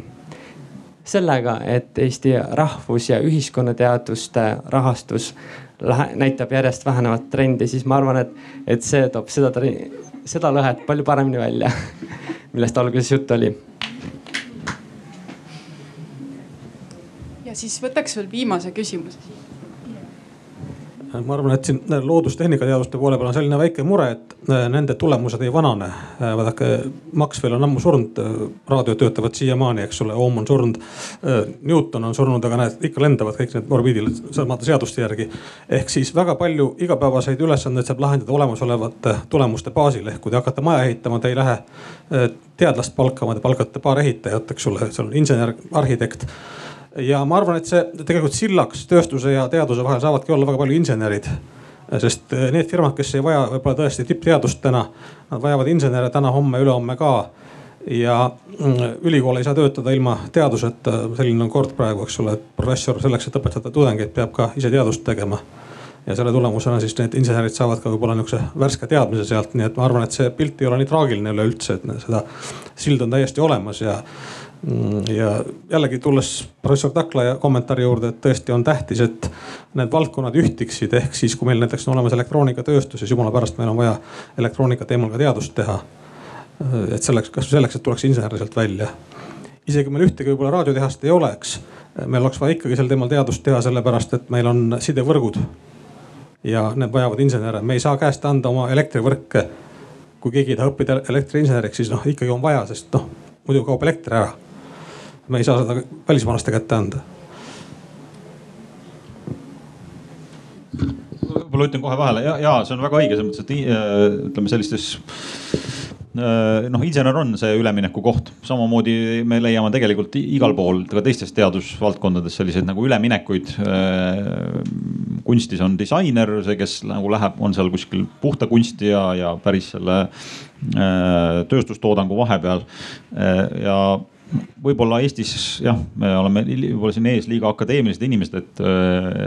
sellega, et Eesti rahvus- ja ühiskonnateaduste rahastus lähe, näitab järjest vähenevat trendi, siis ma arvan, et, et see toob seda, seda lõhet palju paremini välja [laughs] millest alguses juttu oli. ja siis võtaks veel viimase küsimuse ma arvan, et siin loodustehnika-teaduste poole peal on selline väike mure, et äh, nende tulemused ei vanane. Äh, vaadake, Maxwell on ammu surnud, äh, raadiod töötavad siiamaani, eks ole, Ohm on surnud. Newton on surnud, aga näed, ikka lendavad kõik need orbiidil samade seaduste järgi. ehk siis väga palju igapäevaseid ülesandeid saab lahendada olemasolevate tulemuste baasil, ehk kui te hakkate maja ehitama, te ei lähe teadlast palkama, te palkate paar ehitajat, eks ole, seal on insener, arhitekt ja ma arvan, et see tegelikult sillaks tööstuse ja teaduse vahel saavadki olla väga palju insenerid. sest eh, need firmad, kes ei vaja võib-olla tõesti tippteadust täna, nad vajavad insenere täna, homme, ülehomme ka ja mm, ülikool ei saa töötada ilma teaduseta, selline on kord praegu, eks ole, et professor selleks, et õpetada tudengeid, peab ka ise teadust tegema. ja selle tulemusena siis need insenerid saavad ka võib-olla nihukese värske teadmise sealt, nii et ma arvan, et see pilt ei ole nii traagiline üleüldse, et seda sild on täiesti olemas ja ja jällegi tulles professor Taklaja kommentaari juurde, et tõesti on tähtis, et need valdkonnad ühtiksid, ehk siis kui meil näiteks on olemas elektroonikatööstus, siis jumala pärast meil on vaja elektroonika teemal ka teadust teha. et selleks, kasvõi selleks, et tuleks insener sealt välja. isegi kui meil ühtegi võib-olla raadiotehast ei oleks, meil oleks vaja ikkagi sel teemal teadust teha, sellepärast et meil on sidevõrgud. ja need vajavad insenere, me ei saa käest anda oma elektrivõrke. kui keegi ei taha õppida elektriinseneriks, siis noh ikkagi on vaja, sest noh muidu kaob elekter ära me ei saa seda välismaalaste kätte anda. võib-olla ütlen kohe vahele ja, ja see on väga õige selles mõttes, et äh, ütleme sellistes äh, noh, insener on see ülemineku koht, samamoodi me leiame tegelikult igal pool ka teistes teadusvaldkondades selliseid nagu üleminekuid. Äh, kunstis on disainer, see, kes nagu läheb, on seal kuskil puhta kunsti ja, ja päris selle tööstustoodangu vahepeal ja võib-olla Eestis jah, me oleme võib-olla siin ees liiga akadeemilised inimesed, et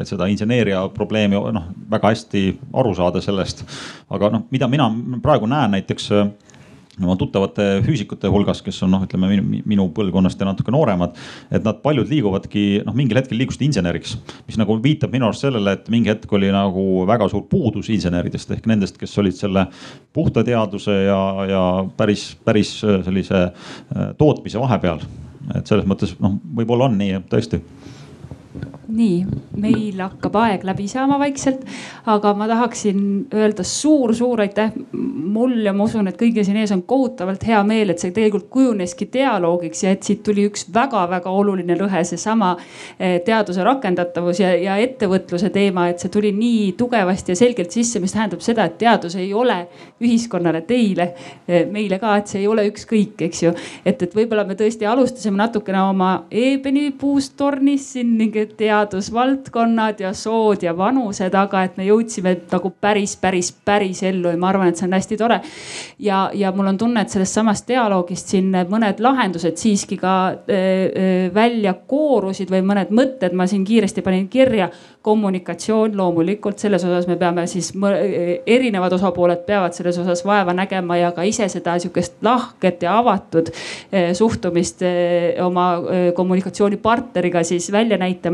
seda inseneeria probleemi noh väga hästi aru saada sellest. aga noh, mida mina praegu näen näiteks oma tuttavate füüsikute hulgas, kes on noh, ütleme minu, minu põlvkonnast ja natuke nooremad. et nad paljud liiguvadki noh, mingil hetkel liigusid inseneriks, mis nagu viitab minu arust sellele, et mingi hetk oli nagu väga suur puudus inseneridest ehk nendest, kes olid selle puhta teaduse ja, ja päris, päris sellise äh, tootmise vahepeal. et selles mõttes noh, võib-olla on nii tõesti nii, meil hakkab aeg läbi saama vaikselt, aga ma tahaksin öelda suur-suur aitäh. mul ja ma usun, et kõigil siin ees on kohutavalt hea meel, et see tegelikult kujuneski dialoogiks ja et siit tuli üks väga-väga oluline lõhe, seesama eh, teaduse rakendatavus ja, ja ettevõtluse teema, et see tuli nii tugevasti ja selgelt sisse, mis tähendab seda, et teadus ei ole ühiskonnale, teile, eh, meile ka, et see ei ole ükskõik, eks ju. et, et võib-olla me tõesti alustasime natukene oma eebenipuust tornis siin ning teadus teadusvaldkonnad ja sood ja vanused, aga et me jõudsime nagu päris, päris, päris ellu ja ma arvan, et see on hästi tore. ja, ja mul on tunne, et sellest samast dialoogist siin mõned lahendused siiski ka äh, välja koorusid või mõned mõtted ma siin kiiresti panin kirja. kommunikatsioon loomulikult, selles osas me peame siis, erinevad osapooled peavad selles osas vaeva nägema ja ka ise seda sihukest lahket ja avatud äh, suhtumist äh, oma kommunikatsioonipartneriga siis välja näitama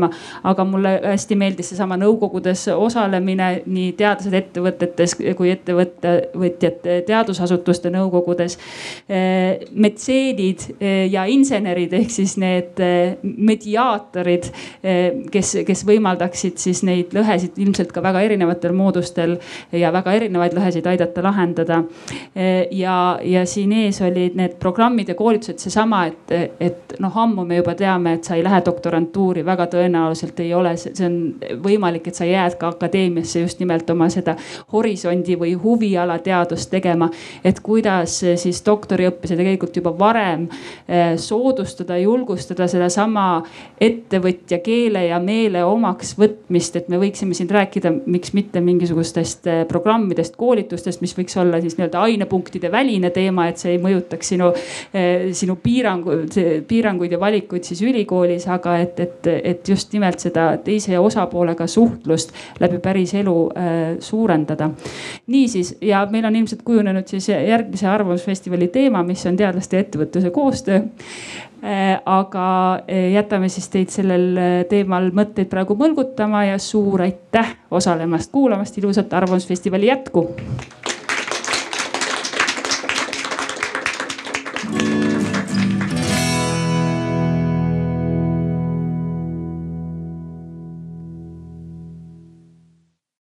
aga mulle hästi meeldis seesama nõukogudes osalemine nii teadlased ettevõtetes kui ettevõtjate teadusasutuste nõukogudes. Eh, metseenid eh, ja insenerid ehk siis need eh, mediaatorid, kes, kes võimaldaksid siis neid lõhesid ilmselt ka väga erinevatel moodustel ja väga erinevaid lõhesid aidata lahendada. ja, ja siin ees olid need programmid ja koolitused, seesama, et, et noh, ammu me juba teame, et sa ei lähe doktorantuuri väga tõenäoliselt tõenäoliselt ei ole, see on võimalik, et sa jääd ka akadeemiasse just nimelt oma seda horisondi või huviala teadust tegema. et kuidas siis doktoriõppes ja tegelikult juba varem eh, soodustada, julgustada sedasama ettevõtja keele ja meele omaks võtmist, et me võiksime siin rääkida, miks mitte mingisugustest eh, programmidest, koolitustest, mis võiks olla siis nii-öelda ainepunktide väline teema, et see ei mõjutaks sinu, eh, sinu piirangu, piiranguid ja valikuid siis ülikoolis, aga et, et, et just nimelt nimelt seda teise osapoolega suhtlust läbi päris elu suurendada. niisiis ja meil on ilmselt kujunenud siis järgmise Arvamusfestivali teema, mis on teadlaste ja ettevõtluse koostöö aga jätame siis teid sellel teemal mõtteid praegu mõlgutama ja suur aitäh osalemast, kuulamast, ilusat Arvamusfestivali jätku